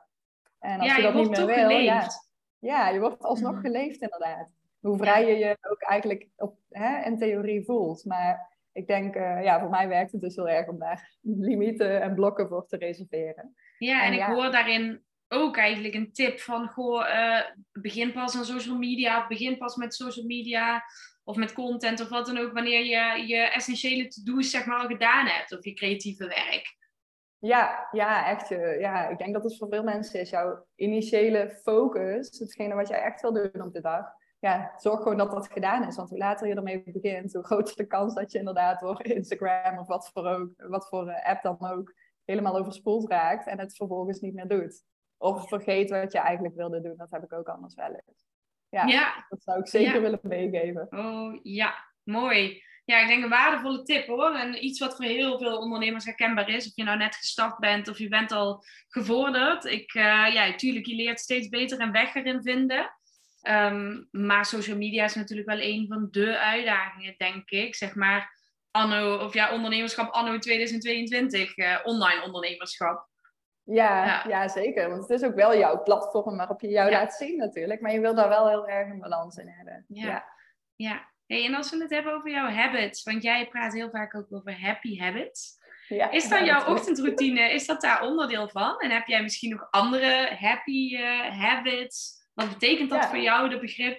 En als Ja, je je dat niet meer wil, ja, geleefd. ja, je wordt alsnog Mhm. geleefd inderdaad. Hoe vrij je je ook eigenlijk op, hè, in theorie voelt. Maar ik denk, eh, ja, voor mij werkt het dus heel erg om daar limieten en blokken voor te reserveren. Ja, en En ik ja. hoor daarin ook eigenlijk een tip van, goh, eh, begin pas aan social media, begin pas met social media of met content of wat dan ook, wanneer je je essentiële to-do's zeg maar al gedaan hebt of je creatieve werk. Ja, ja, echt. eh, Ja, ik denk dat het voor veel mensen is. Jouw initiële focus, hetgene wat jij echt wil doen op de dag. Ja, zorg gewoon dat dat gedaan is. Want hoe later je ermee begint, hoe groter de kans dat je inderdaad door Instagram of wat voor, ook, wat voor eh, app dan ook helemaal overspoeld raakt en het vervolgens niet meer doet. Of vergeet wat je eigenlijk wilde doen. Dat heb ik ook anders wel eens. Ja, Ja, dat zou ik zeker Ja. willen meegeven. oh ja, mooi. Ja, ik denk een waardevolle tip hoor. En iets wat voor heel veel ondernemers herkenbaar is. Of je nou net gestart bent of je bent al gevorderd. Ik, eh, ja, natuurlijk, je leert steeds beter een weg erin vinden. Ehm, maar social media is natuurlijk wel een van de uitdagingen, denk ik. Zeg maar anno, of ja, ondernemerschap anno 2022. eh, online ondernemerschap. Ja, Ja. ja. zeker. Want het is ook wel jouw platform waarop je jou Ja. laat zien natuurlijk. Maar je wil daar wel heel erg een balans in hebben. Ja. Ja. Hey, en als we het hebben over jouw habits, want jij praat heel vaak ook over happy habits. Ja, Is dan jouw ochtendroutine, is dat daar onderdeel van? En heb jij misschien nog andere happy eh, habits? Wat betekent dat Ja. voor jou, de begrip?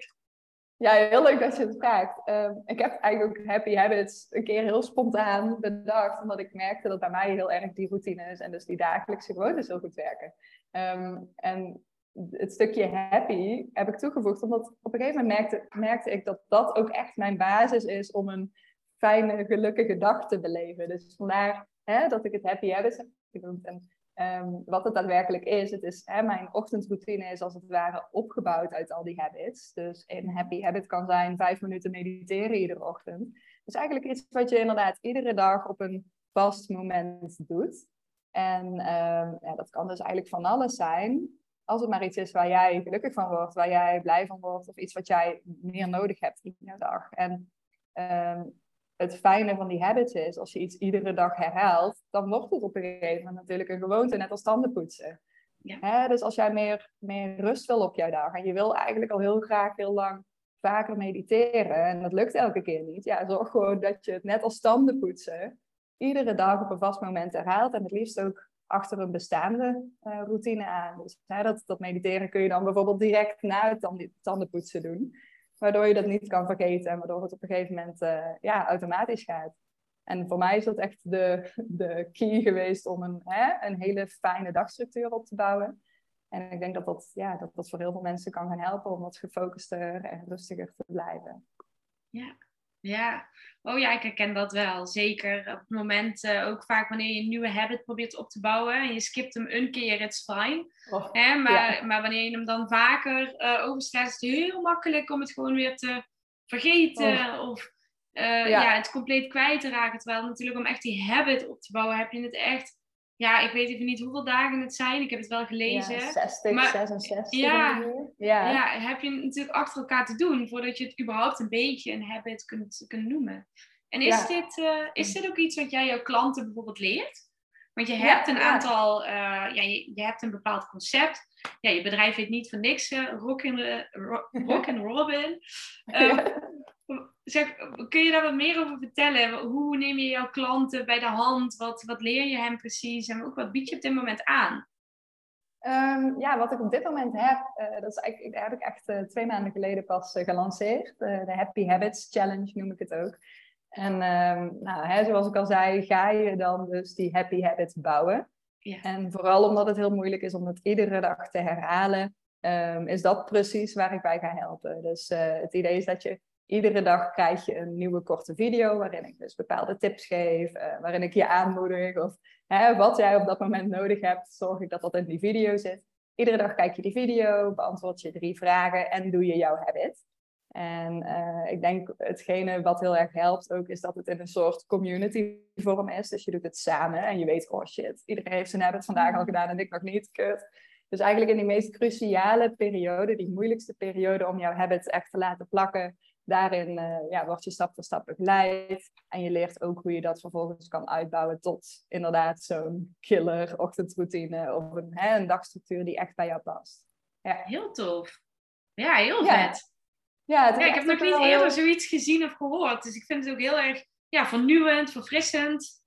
Ja, heel leuk dat je het vraagt. Ehm, ik heb eigenlijk ook Happy Habits een keer heel spontaan bedacht, omdat ik merkte dat bij mij heel erg die routines en dus die dagelijkse gewoontes heel goed werken. Ehm, en het stukje happy heb ik toegevoegd, omdat op een gegeven moment merkte, merkte ik dat dat ook echt mijn basis is om een fijne, gelukkige dag te beleven. Dus vandaar hè, dat ik het Happy Habits heb genoemd. En ehm, wat het daadwerkelijk is, het is hè, mijn ochtendroutine is als het ware opgebouwd uit al die habits. Dus een happy habit kan zijn vijf minuten mediteren iedere ochtend. Dus eigenlijk iets wat je inderdaad iedere dag op een vast moment doet. En ehm, ja, dat kan dus eigenlijk van alles zijn. Als het maar iets is waar jij gelukkig van wordt, waar jij blij van wordt, of iets wat jij meer nodig hebt in jouw dag. En ehm, het fijne van die habits is, als je iets iedere dag herhaalt, dan wordt het op een gegeven moment natuurlijk een gewoonte, net als tanden poetsen. Ja. Hè, dus als jij meer, meer rust wil op jouw dag en je wil eigenlijk al heel graag heel lang vaker mediteren en dat lukt elke keer niet, ja, zorg gewoon dat je het net als tanden poetsen iedere dag op een vast moment herhaalt en het liefst ook achter een bestaande eh, routine aan. Dus hè, dat, dat mediteren kun je dan bijvoorbeeld direct na het tanden- tandenpoetsen doen waardoor je dat niet kan vergeten en waardoor het op een gegeven moment eh, ja, automatisch gaat. En voor mij is dat echt de, de key geweest om een, hè, een hele fijne dagstructuur op te bouwen. En ik denk dat dat, ja, dat dat voor heel veel mensen kan gaan helpen om wat gefocuster en rustiger te blijven. Ja, oh ja, ik herken dat wel. Zeker op het moment, eh, ook vaak wanneer je een nieuwe habit probeert op te bouwen en je skipt hem een keer, it's fine. Oh, Hè? Maar, maar wanneer je hem dan vaker overslaat, is het heel makkelijk om het gewoon weer te vergeten of eh, ja. Ja. het compleet kwijt te raken. Terwijl natuurlijk om echt die habit op te bouwen, heb je het echt, ja, ik weet even niet hoeveel dagen het zijn. Ik heb het wel gelezen. ja, 60, Maar- 66 ja. Ja. ja, heb je natuurlijk achter elkaar te doen voordat je het überhaupt een beetje een habit kunt, kunt noemen. En is, Ja. dit, eh, is dit ook iets wat jij jouw klanten bijvoorbeld leert? Want je hebt een aantal, eh, ja, je, je hebt een bepaald concept. Ja, je bedrijf heet niet voor niks eh, Rock, and, Ro- Rock and Robin. zeg, kun je daar wat meer over vertellen? Hoe neem je jouw klanten bij de hand? Wat, wat leer je hem precies? En ook wat bied je op dit moment aan? Ehm, ja, wat ik op dit moment heb, uh, dat is heb ik echt uh, twee maanden geleden pas uh, gelanceerd. de Happy Habits Challenge noem ik het ook. En um, nou, hè, zoals ik al zei, ga je dan dus die happy habits bouwen. Ja. En vooral omdat het heel moeilijk is om het iedere dag te herhalen, um, is dat precies waar ik bij ga helpen. Dus het idee is dat je iedere dag krijg je een nieuwe korte video waarin ik dus bepaalde tips geef, waarin ik je aanmoedig of hè, wat jij op dat moment nodig hebt, zorg ik dat dat in die video zit. Iedere dag kijk je die video, beantwoord je drie vragen en doe je jouw habit. En uh, ik denk hetgene wat heel erg helpt ook, is dat het in een soort community vorm is. Dus je doet het samen en je weet, oh shit, iedereen heeft zijn habit vandaag al gedaan en ik nog niet. Dus eigenlijk in die meest cruciale periode, die moeilijkste periode om jouw habit echt te laten plakken, daarin uh, ja, word je stap voor stap begeleid. En je leert ook hoe je dat vervolgens kan uitbouwen tot inderdaad zo'n killer ochtendroutine of een, hè, een dagstructuur die echt bij jou past. Ja. Heel tof. Ja, heel vet. Ja, ja ik heb nog niet eerder zoiets gezien of gehoord. Dus ik vind het ook heel erg ja, vernieuwend, verfrissend.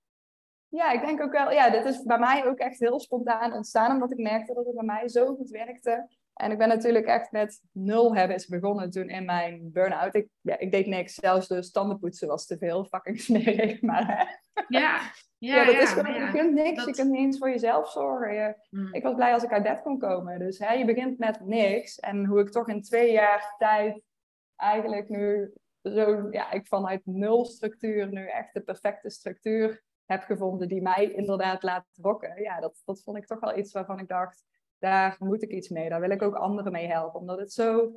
Ja, ik denk ook wel, ja, dit is bij mij ook echt heel spontaan ontstaan, omdat ik merkte dat het bij mij zo goed werkte. En ik ben natuurlijk echt met nul habits begonnen toen in mijn burn-out. Ik, ja, ik deed niks, zelfs de tandenpoetsen was te veel, fucking smerig. Maar ja, ja, ja, dat is gewoon, je kunt niks, je kunt niet eens voor jezelf zorgen. Je, hmm. Ik was blij als ik uit bed kon komen. Dus hè, je begint met niks. En hoe ik toch in twee jaar tijd eigenlijk nu zo, ja, ik vanuit nul structuur nu echt de perfecte structuur heb gevonden die mij inderdaad laat rocken. Ja, dat, dat vond ik toch wel iets waarvan ik dacht, daar moet ik iets mee. Daar wil ik ook anderen mee helpen. Omdat het zo,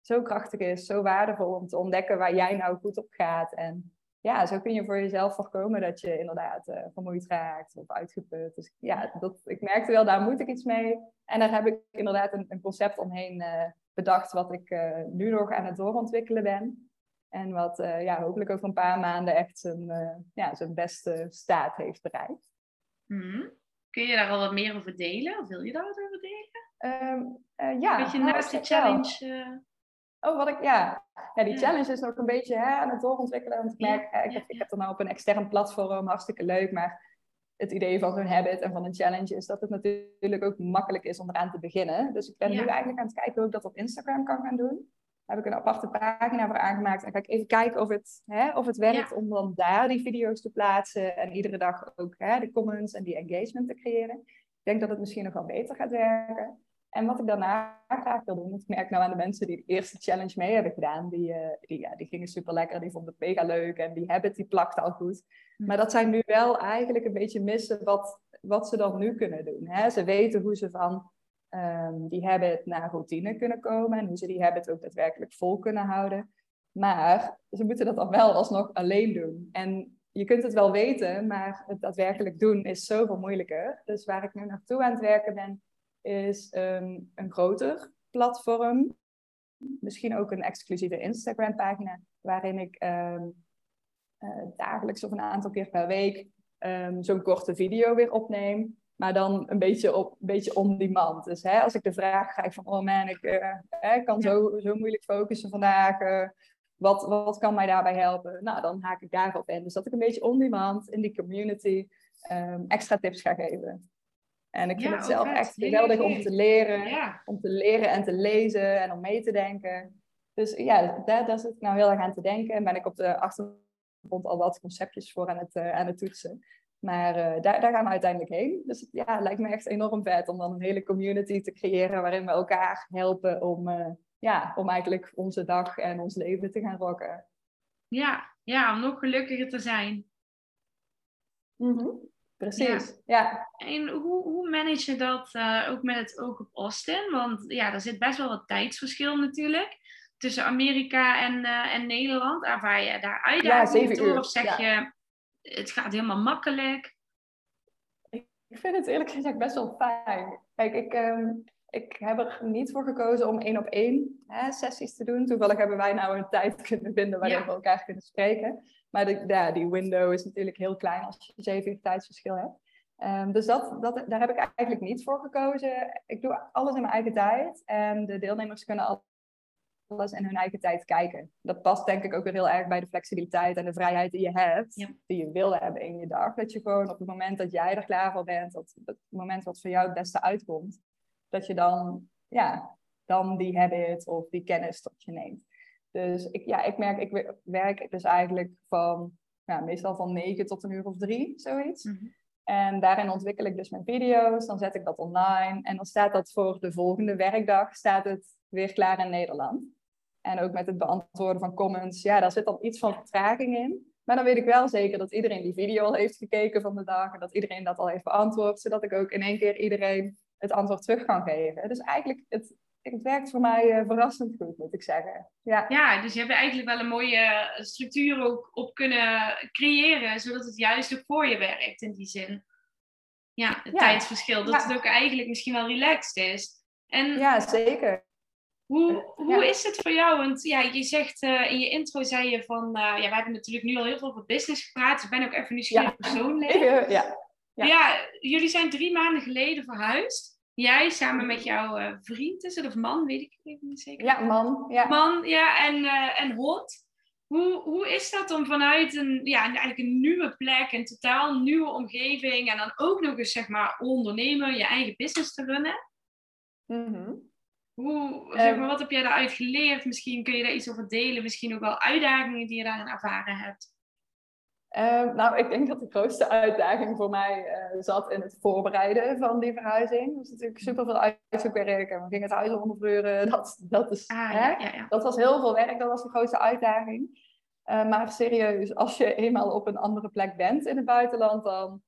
zo krachtig is, zo waardevol om te ontdekken waar jij nou goed op gaat. En ja, zo kun je voor jezelf voorkomen dat je inderdaad uh, vermoeid raakt of uitgeput. Dus ja, dat, ik merkte wel, daar moet ik iets mee. En daar heb ik inderdaad een, een concept omheen uh, bedacht, wat ik uh, nu nog aan het doorontwikkelen ben. En wat ja, hopelijk over een paar maanden echt zijn, ja, beste staat heeft bereikt. Mm Kun je daar al wat meer over delen? Of wil je daar wat over delen? Um, uh, ja. Beetje nou, naast de challenge. Uh... Oh, wat ik, ja. ja die challenge is nog een beetje hè, aan het doorontwikkelen. Want ik merk, ja, ik, heb, ik heb nou op een extern platform, hartstikke leuk. Maar het idee van zo'n habit en van een challenge is dat het natuurlijk ook makkelijk is om eraan te beginnen. Dus ik ben nu eigenlijk aan het kijken hoe ik dat op Instagram kan gaan doen heb ik een aparte pagina voor aangemaakt. En ga ik even kijken of het, hè, of het werkt om dan daar die video's te plaatsen. En iedere dag ook hè, de comments en die engagement te creëren. Ik denk dat het misschien nog wel beter gaat werken. En wat ik daarna graag wil doen, ik merk nou aan de mensen die de eerste challenge mee hebben gedaan, die, uh, die, ja, die gingen super lekker, die vonden het mega leuk en die habit die plakte al goed. Hm. Maar dat zijn nu wel eigenlijk een beetje missen wat, wat ze dan nu kunnen doen. Hè? Ze weten hoe ze van um, die habit naar routine kunnen komen en hoe ze die habit ook daadwerkelijk vol kunnen houden. Maar ze moeten dat dan wel alsnog alleen doen. En je kunt het wel weten, maar het daadwerkelijk doen is zoveel moeilijker. Dus waar ik nu naartoe aan het werken ben, is um, een groter platform. Misschien ook een exclusieve Instagram-pagina, waarin ik um, uh, dagelijks of een aantal keer per week zo'n korte video weer opneem. Maar dan een beetje, op, een beetje on demand. Dus hè, als ik de vraag krijg van, oh man, ik uh, kan zo, zo moeilijk focussen vandaag. Uh, wat, wat kan mij daarbij helpen? Nou, dan haak ik daarop in. Dus dat ik een beetje on demand in die community um, extra tips ga geven. En ik vind het zelf echt geweldig om te leren. Ja. Om te leren en te lezen en om mee te denken. Dus ja, daar, daar zit ik nou heel erg aan te denken. En ben ik op de achtergrond al wat conceptjes voor aan het, uh, aan het toetsen. Maar uh, daar, daar gaan we uiteindelijk heen. Dus ja, het lijkt me echt enorm vet om dan een hele community te creëren waarin we elkaar helpen om, uh, ja, om eigenlijk onze dag en ons leven te gaan rocken. Ja, ja om nog gelukkiger te zijn. Mm -hmm. Precies, ja. En hoe, hoe manage je dat uh, ook met het oog op Austin? Want ja, er zit best wel wat tijdsverschil natuurlijk tussen Amerika en, en Nederland. Ervaar je daar uitdagingen ja, door? Of zeg je, het gaat helemaal makkelijk. Ik vind het eerlijk gezegd best wel fijn. Kijk, ik, ehm, ik heb er niet voor gekozen om één op één hè, sessies te doen. Toevallig hebben wij nou een tijd kunnen vinden waarin we elkaar kunnen spreken. Maar de, ja, die window is natuurlijk heel klein als je zeven uur tijdsverschil hebt. Um, dus dat, dat, daar heb ik eigenlijk niet voor gekozen. Ik doe alles in mijn eigen tijd. En de deelnemers kunnen al alles in hun eigen tijd kijken. Dat past denk ik ook weer heel erg bij de flexibiliteit en de vrijheid die je hebt, die je wil hebben in je dag. Dat je gewoon op het moment dat jij er klaar voor bent, dat het moment wat voor jou het beste uitkomt, dat je dan, ja, dan die habit of die kennis tot je neemt. Dus ik, ja, ik merk, ik werk dus eigenlijk van, ja, meestal van 9 tot een uur of drie, zoiets. Mhm. En daarin ontwikkel ik dus mijn video's, dan zet ik dat online. En dan staat dat voor de volgende werkdag, staat het weer klaar in Nederland. En ook met het beantwoorden van comments, ja, daar zit dan iets van vertraging in. Maar dan weet ik wel zeker dat iedereen die video al heeft gekeken van de dag en dat iedereen dat al heeft beantwoord, zodat ik ook in één keer iedereen het antwoord terug kan geven. Dus eigenlijk, het, het werkt voor mij uh, verrassend goed, moet ik zeggen. Ja. ja, dus je hebt eigenlijk wel een mooie structuur ook op kunnen creëren, zodat het juist ook voor je werkt in die zin. Ja, het tijdsverschil, dat het ook eigenlijk misschien wel relaxed is. En ja, zeker. Hoe, hoe is het voor jou? Want ja, je zegt uh, in je intro zei je van, uh, ja, we hebben natuurlijk nu al heel veel over business gepraat. Dus ik ben ook even nieuwsgierig ja. persoonlijk. Ja. ja. Ja. jullie zijn drie maanden geleden verhuisd. Jij samen met jouw uh, vriend, is het of man, weet ik even niet zeker. Ja, man. Ja. Man, ja, en, en hond. Hoe, hoe is dat om vanuit een, ja, eigenlijk een nieuwe plek, een totaal nieuwe omgeving en dan ook nog eens, zeg maar, ondernemen, je eigen business te runnen? Mm hoe, zeg ehm, maar, wat heb jij daaruit geleerd? Misschien kun je daar iets over delen. Misschien ook wel uitdagingen die je daarin ervaren hebt. Uh, nou, ik denk dat de grootste uitdaging voor mij uh, zat in het voorbereiden van die verhuizing. Dat is natuurlijk super veel uitzoekwerk en we gingen het huis onderveuren. Dat, dat, is, ah, hè? Ja, ja, dat was heel veel werk, dat was de grootste uitdaging. Uh, maar serieus, als je eenmaal op een andere plek bent in het buitenland, dan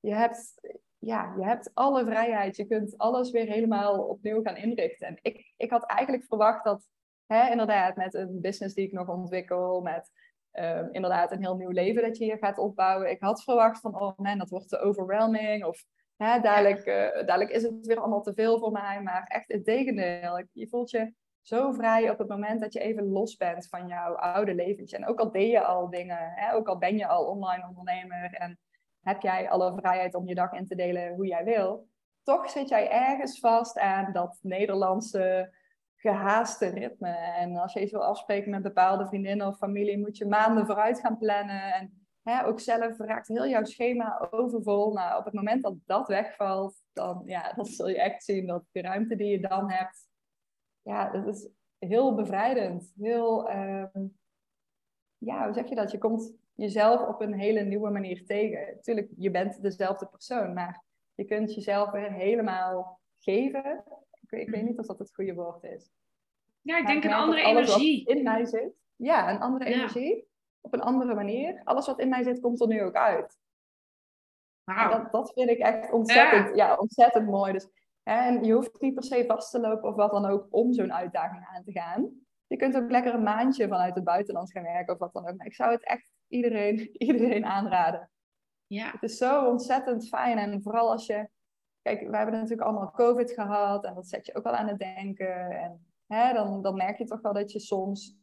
je hebt ja, je hebt alle vrijheid. Je kunt alles weer helemaal opnieuw gaan inrichten. En ik, ik had eigenlijk verwacht dat, hè, inderdaad, met een business die ik nog ontwikkel, met um, inderdaad een heel nieuw leven dat je hier gaat opbouwen. Ik had verwacht van, oh man, dat wordt te overwhelming. Of hè, dadelijk, uh, dadelijk is het weer allemaal te veel voor mij. Maar echt het tegendeel. Je voelt je zo vrij op het moment dat je even los bent van jouw oude leventje. En ook al deed je al dingen, hè, ook al ben je al online ondernemer en heb jij alle vrijheid om je dag in te delen hoe jij wil. Toch zit jij ergens vast aan dat Nederlandse gehaaste ritme. En als je iets wil afspreken met bepaalde vriendinnen of familie, moet je maanden vooruit gaan plannen. En hè, ook zelf raakt heel jouw schema overvol. Nou, op het moment dat dat wegvalt, dan, ja, dan zul je echt zien dat de ruimte die je dan hebt, ja, dat is heel bevrijdend. Heel, ehm, ja, hoe zeg je dat? Je komt jezelf op een hele nieuwe manier tegen. Natuurlijk, je bent dezelfde persoon, maar je kunt jezelf weer helemaal geven. Ik, ik weet niet of dat het goede woord is. Ja, ik denk een andere energie. in mij zit. Ja, een andere energie. Op een andere manier. Alles wat in mij zit, komt er nu ook uit. Wow. Dat, dat vind ik echt ontzettend, ja. ontzettend mooi. Dus, en je hoeft niet per se vast te lopen of wat dan ook om zo'n uitdaging aan te gaan. Je kunt ook lekker een maandje vanuit het buitenland gaan werken of wat dan ook. Maar ik zou het echt iedereen, iedereen aanraden. Ja. Het is zo ontzettend fijn. En vooral als je... Kijk, we hebben natuurlijk allemaal COVID gehad. En dat zet je ook wel aan het denken. En hè, dan, dan merk je toch wel dat je soms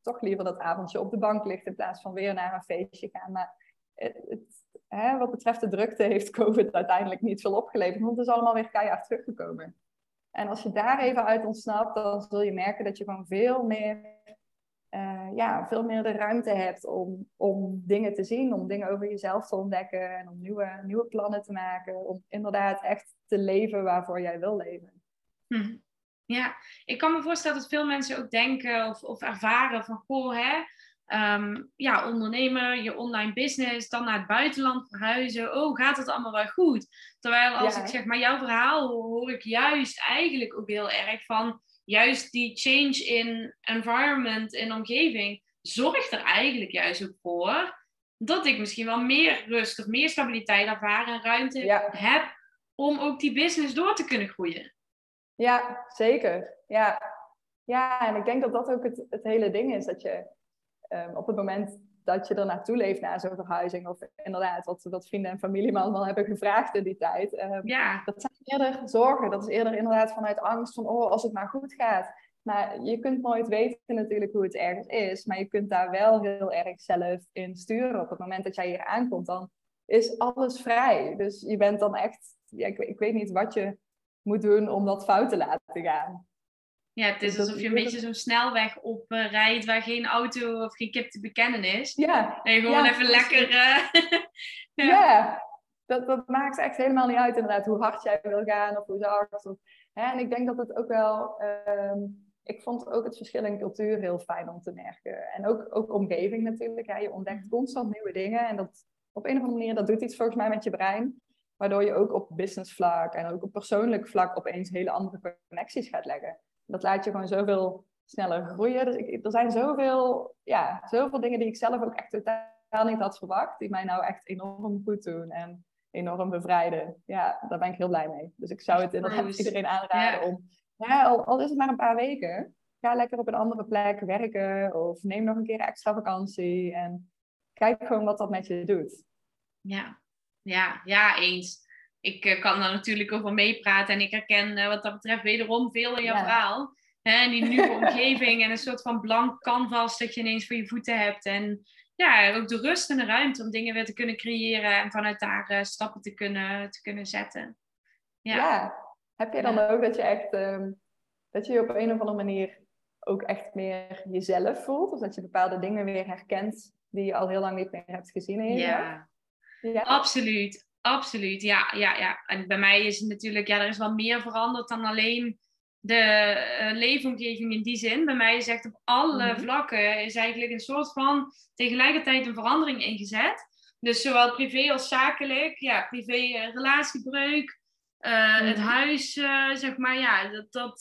toch liever dat avondje op de bank ligt... in plaats van weer naar een feestje gaan. Maar het, hè, wat betreft de drukte heeft COVID uiteindelijk niet veel opgeleverd. Want het is allemaal weer keihard teruggekomen. En als je daar even uit ontsnapt, dan zul je merken dat je gewoon veel meer, uh, ja, veel meer de ruimte hebt om, om dingen te zien, om dingen over jezelf te ontdekken en om nieuwe, nieuwe plannen te maken. Om inderdaad echt te leven waarvoor jij wil leven. Hm. Ja, ik kan me voorstellen dat veel mensen ook denken of, of ervaren van, goh, hè, um, ja, ondernemen, je online business, dan naar het buitenland verhuizen. Oh, gaat het allemaal wel goed? Terwijl als ik zeg maar jouw verhaal hoor ik juist eigenlijk ook heel erg van, juist die change in environment, in omgeving, zorgt er eigenlijk juist ook voor dat ik misschien wel meer rust of meer stabiliteit ervaar en ruimte heb om ook die business door te kunnen groeien. Ja, zeker. Ja, ja en ik denk dat dat ook het, het hele ding is. Dat je Ehm, op het moment dat je er naartoe leeft na zo'n verhuizing, of inderdaad wat, wat vrienden en familie me allemaal hebben gevraagd in die tijd, um, ja. dat zijn eerder zorgen. Dat is eerder inderdaad vanuit angst van, oh, als het maar goed gaat. Maar je kunt nooit weten natuurlijk hoe het ergens is, maar je kunt daar wel heel erg zelf in sturen. Op het moment dat jij hier aankomt, dan is alles vrij. Dus je bent dan echt, ja, ik, ik weet niet wat je moet doen om dat fout te laten gaan. Ja, het is alsof je een beetje zo'n snelweg op uh, rijdt waar geen auto of geen kip te bekennen is. Ja. En je gewoon even lekker... Uh, ja. dat, dat maakt echt helemaal niet uit inderdaad hoe hard jij wil gaan of hoe zacht. Of, hè? En ik denk dat het ook wel... Ehm, ik vond ook het verschil in cultuur heel fijn om te merken. En ook, ook omgeving natuurlijk. Hè? Je ontdekt constant nieuwe dingen. En dat op een of andere manier, dat doet iets volgens mij met je brein. Waardoor je ook op business vlak en ook op persoonlijk vlak opeens hele andere connecties gaat leggen. Dat laat je gewoon zoveel sneller groeien. Dus ik, er zijn zoveel, ja, zoveel dingen die ik zelf ook echt totaal niet had verwacht. Die mij nou echt enorm goed doen en enorm bevrijden. Ja, daar ben ik heel blij mee. Dus ik zou het inderdaad iedereen aanraden om, ja, al, al is het maar een paar weken, ga lekker op een andere plek werken. Of neem nog een keer extra vakantie. En kijk gewoon wat dat met je doet. Ja, ja, ja eens. Ik uh, kan daar natuurlijk over meepraten en ik herken uh, wat dat betreft wederom veel in jouw verhaal. Hè, die nieuwe omgeving en een soort van blank canvas dat je ineens voor je voeten hebt. En ja, ook de rust en de ruimte om dingen weer te kunnen creëren en vanuit daar uh, stappen te kunnen, te kunnen zetten. Ja. ja. Heb je dan ook dat je echt, um, dat je op een of andere manier ook echt meer jezelf voelt? Of dat je bepaalde dingen weer herkent die je al heel lang niet meer hebt gezien in je ja. ja, absoluut. Absoluut, ja, ja, ja. En bij mij is het natuurlijk, ja, er is wel meer veranderd dan alleen de uh, leefomgeving in die zin. Bij mij is echt op alle mhm. vlakken is eigenlijk een soort van tegelijkertijd een verandering ingezet. Dus zowel privé als zakelijk, ja, privé uh, relatiebreuk, uh, het mhm. huis, zeg maar, ja, dat, dat,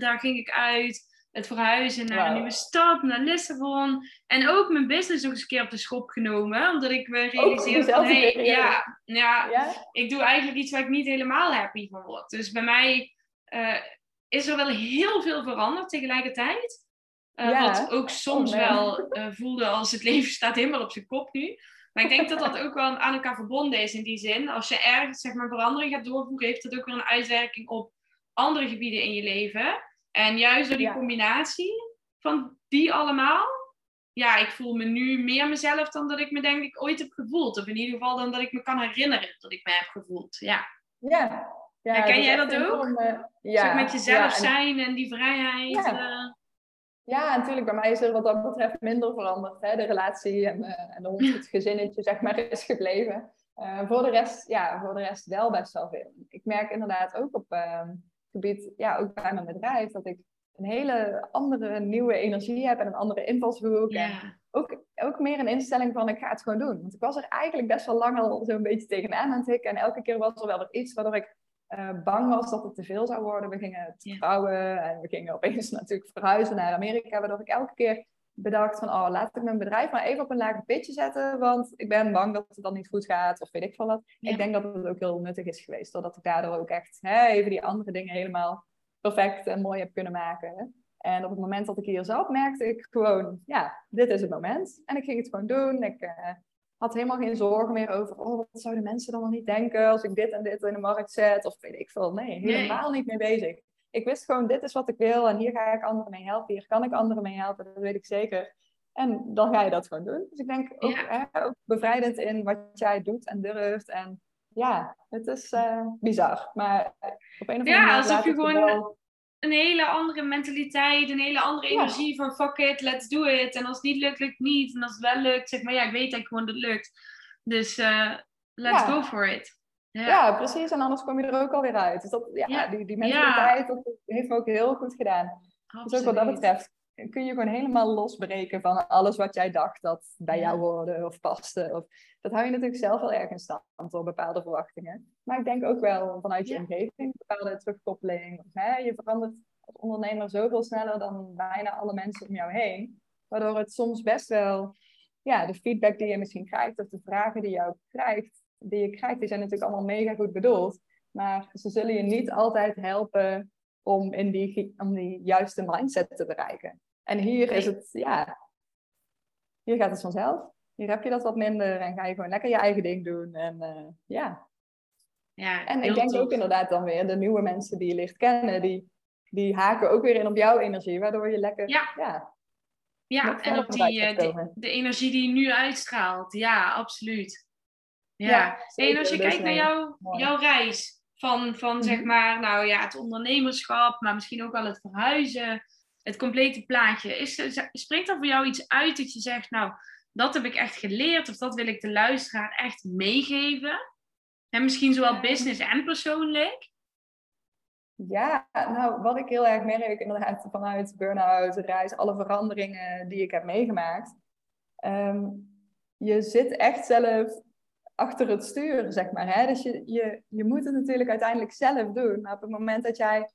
daar ging ik uit het verhuizen naar een nieuwe stad, naar Lissabon. En ook mijn business nog eens een keer op de schop genomen. Omdat ik me realiseerde van, hey, ja, ja, ja, ik doe eigenlijk iets waar ik niet helemaal happy van word. Dus bij mij uh, is er wel heel veel veranderd tegelijkertijd. Uh, Wat ook soms oh, wel uh, voelde als het leven staat helemaal op zijn kop nu. Maar ik denk dat dat ook wel aan elkaar verbonden is in die zin. Als je ergens zeg maar, verandering gaat doorvoeren, heeft dat ook weer een uitwerking op andere gebieden in je leven. En juist door die combinatie van die allemaal, ja, ik voel me nu meer mezelf dan dat ik me denk ik ooit heb gevoeld. Of in ieder geval dan dat ik me kan herinneren dat ik me heb gevoeld. Ja. Ja. ja Herken jij dat ook? Om, ja. Met jezelf zijn en die vrijheid. Ja. Uh... ja, natuurlijk. Bij mij is er wat dat betreft minder veranderd. Hè? De relatie en, uh, en de hond, het gezinnetje, zeg maar, is gebleven. Uh, voor, de rest, ja, voor de rest wel best wel veel. Ik merk inderdaad ook op ehm, gebied, ja, ook bij mijn bedrijf, dat ik een hele andere nieuwe energie heb en een andere invalshoek. Ja. En ook, ook meer een instelling van ik ga het gewoon doen. Want ik was er eigenlijk best wel lang al zo'n beetje tegenaan aan het. En elke keer was er wel wat iets waardoor ik uh, bang was dat het te veel zou worden. We gingen trouwen en we gingen opeens natuurlijk verhuizen naar Amerika. Waardoor ik elke keer bedacht van, oh, laat ik mijn bedrijf maar even op een lager pitje zetten, want ik ben bang dat het dan niet goed gaat, of weet ik veel wat. Ik denk dat het ook heel nuttig is geweest, doordat ik daardoor ook echt hè, even die andere dingen helemaal perfect en mooi heb kunnen maken. En op het moment dat ik hier zat, merkte ik gewoon, ja, dit is het moment. En ik ging het gewoon doen. Ik uh, had helemaal geen zorgen meer over, oh, wat zouden mensen dan nog niet denken als ik dit en dit in de markt zet, of weet ik veel. Nee, helemaal niet mee bezig ik wist gewoon, dit is wat ik wil en hier ga ik anderen mee helpen. Hier kan ik anderen mee helpen, dat weet ik zeker. En dan ga je dat gewoon doen. Dus ik denk ook, hè, ook bevrijdend in wat jij doet en durft. En ja, het is uh, bizar. Maar op een of andere manier. Ja, alsof je gewoon een hele andere mentaliteit, een hele andere energie van fuck it, let's do it. En als het niet lukt, lukt niet. En als het wel lukt, zeg maar ja, ik weet eigenlijk gewoon dat het lukt. Dus uh, let's go for it. Ja. precies. En anders kom je er ook alweer uit. Dus dat, ja, Die, die mentaliteit dat heeft me ook heel goed gedaan. Dus ook wat dat betreft kun je gewoon helemaal losbreken van alles wat jij dacht dat bij jou hoorde of paste. Of, dat hou je natuurlijk zelf wel erg in stand door bepaalde verwachtingen. Maar ik denk ook wel vanuit je omgeving, bepaalde terugkoppeling. Hè, je verandert als ondernemer zoveel sneller dan bijna alle mensen om jou heen. Waardoor het soms best wel, ja, de feedback die je misschien krijgt of de vragen die je ook krijgt, die je krijgt, die zijn natuurlijk allemaal mega goed bedoeld. Maar ze zullen je niet altijd helpen om, in die, om die juiste mindset te bereiken. En hier is het, ja, hier gaat het vanzelf. Hier heb je dat wat minder en ga je gewoon lekker je eigen ding doen. En uh, ja. ja. En ik denk ook inderdaad dan weer de nieuwe mensen die je ligt kennen, die, die haken ook weer in op jouw energie, waardoor je lekker, ja. ja ja, en op die, uh, die, de energie die je nu uitstraalt. Ja, absoluut. Ja, en als je kijkt naar jouw, jouw reis van, van zeg mhm. maar, nou ja, het ondernemerschap, maar misschien ook wel het verhuizen, het complete plaatje. Is, springt er voor jou iets uit dat je zegt, nou, dat heb ik echt geleerd of dat wil ik de luisteraar echt meegeven? En misschien zowel business en persoonlijk? Ja, nou, wat ik heel erg merk, inderdaad, vanuit burn-out, reis, alle veranderingen die ik heb meegemaakt. Ehm, je zit echt zelf achter het stuur, zeg maar. Hè? Dus je, je, je moet het natuurlijk uiteindelijk zelf doen. Maar op het moment dat jij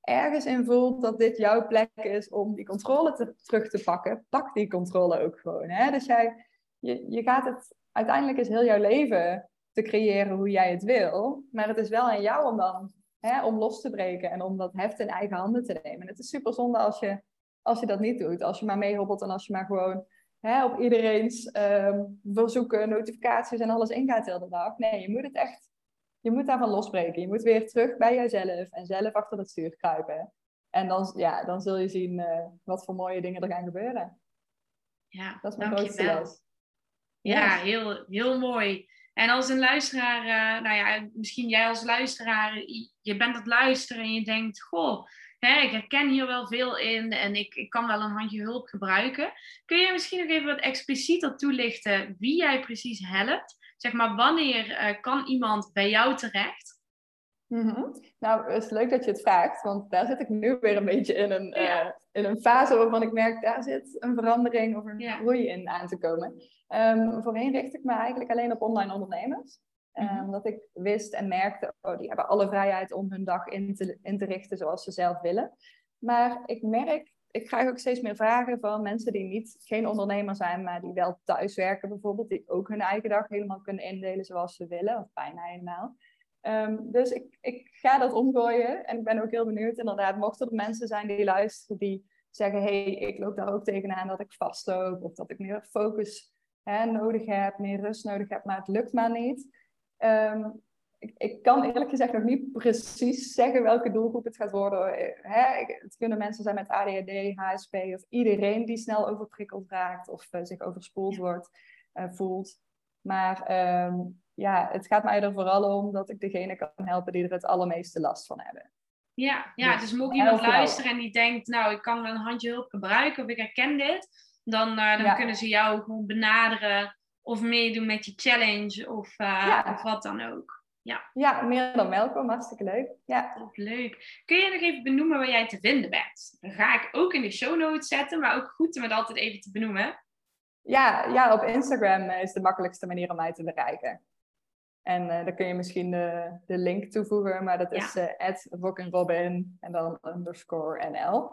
ergens in voelt dat dit jouw plek is om die controle te, terug te pakken, pak die controle ook gewoon. Hè? Dus jij, je, je gaat het, uiteindelijk is heel jouw leven te creëren hoe jij het wil. Maar het is wel aan jou om dan hè, om los te breken en om dat heft in eigen handen te nemen. het is super zonde als je, als je dat niet doet. Als je maar meehobbelt en als je maar gewoon hè, op iedereen's um, verzoeken, notificaties en alles ingaat de hele dag. Nee, je moet het echt, je moet daarvan losbreken. Je moet weer terug bij jezelf en zelf achter het stuur kruipen. En dan, ja, dan zul je zien uh, wat voor mooie dingen er gaan gebeuren. Ja, dat is mijn grootste les. Ja, heel, heel mooi. En als een luisteraar, uh, nou ja, misschien jij als luisteraar, je bent aan het luisteren en je denkt, goh, hè, ik herken hier wel veel in en ik, ik kan wel een handje hulp gebruiken. Kun je misschien nog even wat explicieter toelichten wie jij precies helpt? Zeg maar, wanneer uh, kan iemand bij jou terecht? Mm -hmm. Nou, het is leuk dat je het vraagt, want daar zit ik nu weer een beetje in een, uh, in een fase waarvan ik merk, daar zit een verandering of een ja. groei in aan te komen. Um, voorheen richt ik me eigenlijk alleen op online ondernemers. Um, omdat ik wist en merkte, oh, die hebben alle vrijheid om hun dag in te, in te richten zoals ze zelf willen. Maar ik merk, ik krijg ook steeds meer vragen van mensen die niet, geen ondernemer zijn, maar die wel thuiswerken bijvoorbeeld, die ook hun eigen dag helemaal kunnen indelen zoals ze willen, of bijna helemaal. Um, dus ik, ik ga dat omgooien en ik ben ook heel benieuwd inderdaad, mochten er mensen zijn die luisteren die zeggen, hey, ik loop daar ook tegenaan dat ik vastloop of dat ik meer focus hè, nodig heb, meer rust nodig heb, maar het lukt maar niet. Um, ik, ik, kan eerlijk gezegd nog niet precies zeggen welke doelgroep het gaat worden. Hè, het kunnen mensen zijn met ADHD, HSP of iedereen die snel overprikkeld raakt of uh, zich overspoeld wordt, uh, voelt. Maar um, ja, het gaat mij er vooral om dat ik degene kan helpen die er het allermeeste last van hebben. Ja, ja dus, dus mocht iemand luisteren en die denkt, nou, ik kan een handje hulp gebruiken of ik herken dit, dan, uh, dan kunnen ze jou gewoon benaderen of meedoen met je challenge of, uh, of wat dan ook. Ja. ja, meer dan welkom. Hartstikke leuk. Ja. Leuk. Kun je nog even benoemen waar jij te vinden bent? Dan ga ik ook in de show notes zetten, maar ook goed om het altijd even te benoemen. Ja, ja, op Instagram is de makkelijkste manier om mij te bereiken. En uh, daar kun je misschien de, de link toevoegen, maar dat is ja. uh, Robin en dan underscore NL.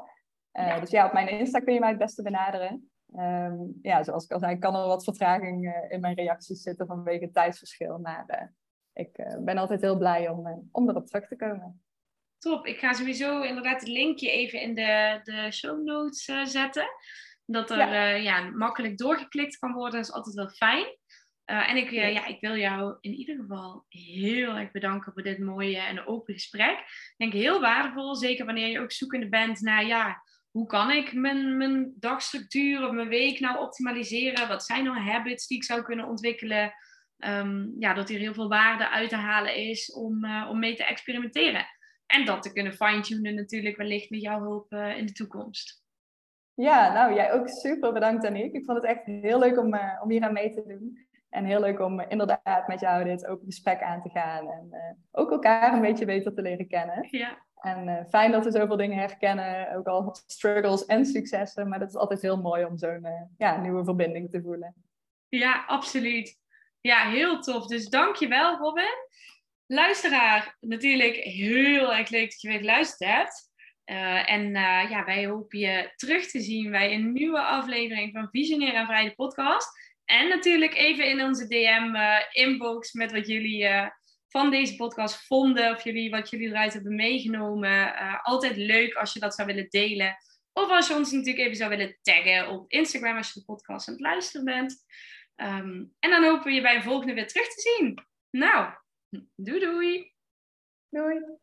Uh, ja. Dus ja, op mijn Insta kun je mij het beste benaderen. Um, ja, zoals ik al zei, kan er wat vertraging uh, in mijn reacties zitten vanwege het tijdsverschil. Maar uh, ik uh, ben altijd heel blij om, om erop terug te komen. Top, ik ga sowieso inderdaad het linkje even in de, de show notes zetten. Dat er ja. ja. makkelijk doorgeklikt kan worden, dat is altijd wel fijn. en ik, ja, ik wil jou in ieder geval heel erg bedanken voor dit mooie en open gesprek. Ik denk heel waardevol, zeker wanneer je ook zoekende bent naar ja, hoe kan ik mijn, mijn dagstructuur of mijn week nou optimaliseren? Wat zijn nou habits die ik zou kunnen ontwikkelen? Um, ja, dat hier heel veel waarde uit te halen is om, uh, om mee te experimenteren. En dat te kunnen fine-tunen natuurlijk wellicht met jouw hulp uh, in de toekomst. Ja, nou jij ook super bedankt Aniek. Ik vond het echt heel leuk om, uh, om hier aan mee te doen. En heel leuk om inderdaad met jou dit open gesprek aan te gaan. En ook elkaar een beetje beter te leren kennen. Ja. En uh, fijn dat we zoveel dingen herkennen, ook al struggles en successen. Maar dat is altijd heel mooi om zo'n uh, ja, nieuwe verbinding te voelen. Ja, absoluut. Ja, heel tof. Dus dankjewel, Robin. Luisteraar, natuurlijk heel erg leuk dat je weer geluisterd hebt. Uh, en ja, wij hopen je terug te zien bij een nieuwe aflevering van Visionair en Vrij podcast. En natuurlijk even in onze DM-inbox met wat jullie van deze podcast vonden. Of jullie, wat jullie eruit hebben meegenomen. Uh, altijd leuk als je dat zou willen delen. Of als je ons natuurlijk even zou willen taggen op Instagram als je de podcast aan het luisteren bent. Um, en dan hopen we je bij een volgende weer terug te zien. Nou, doei doei. Doei.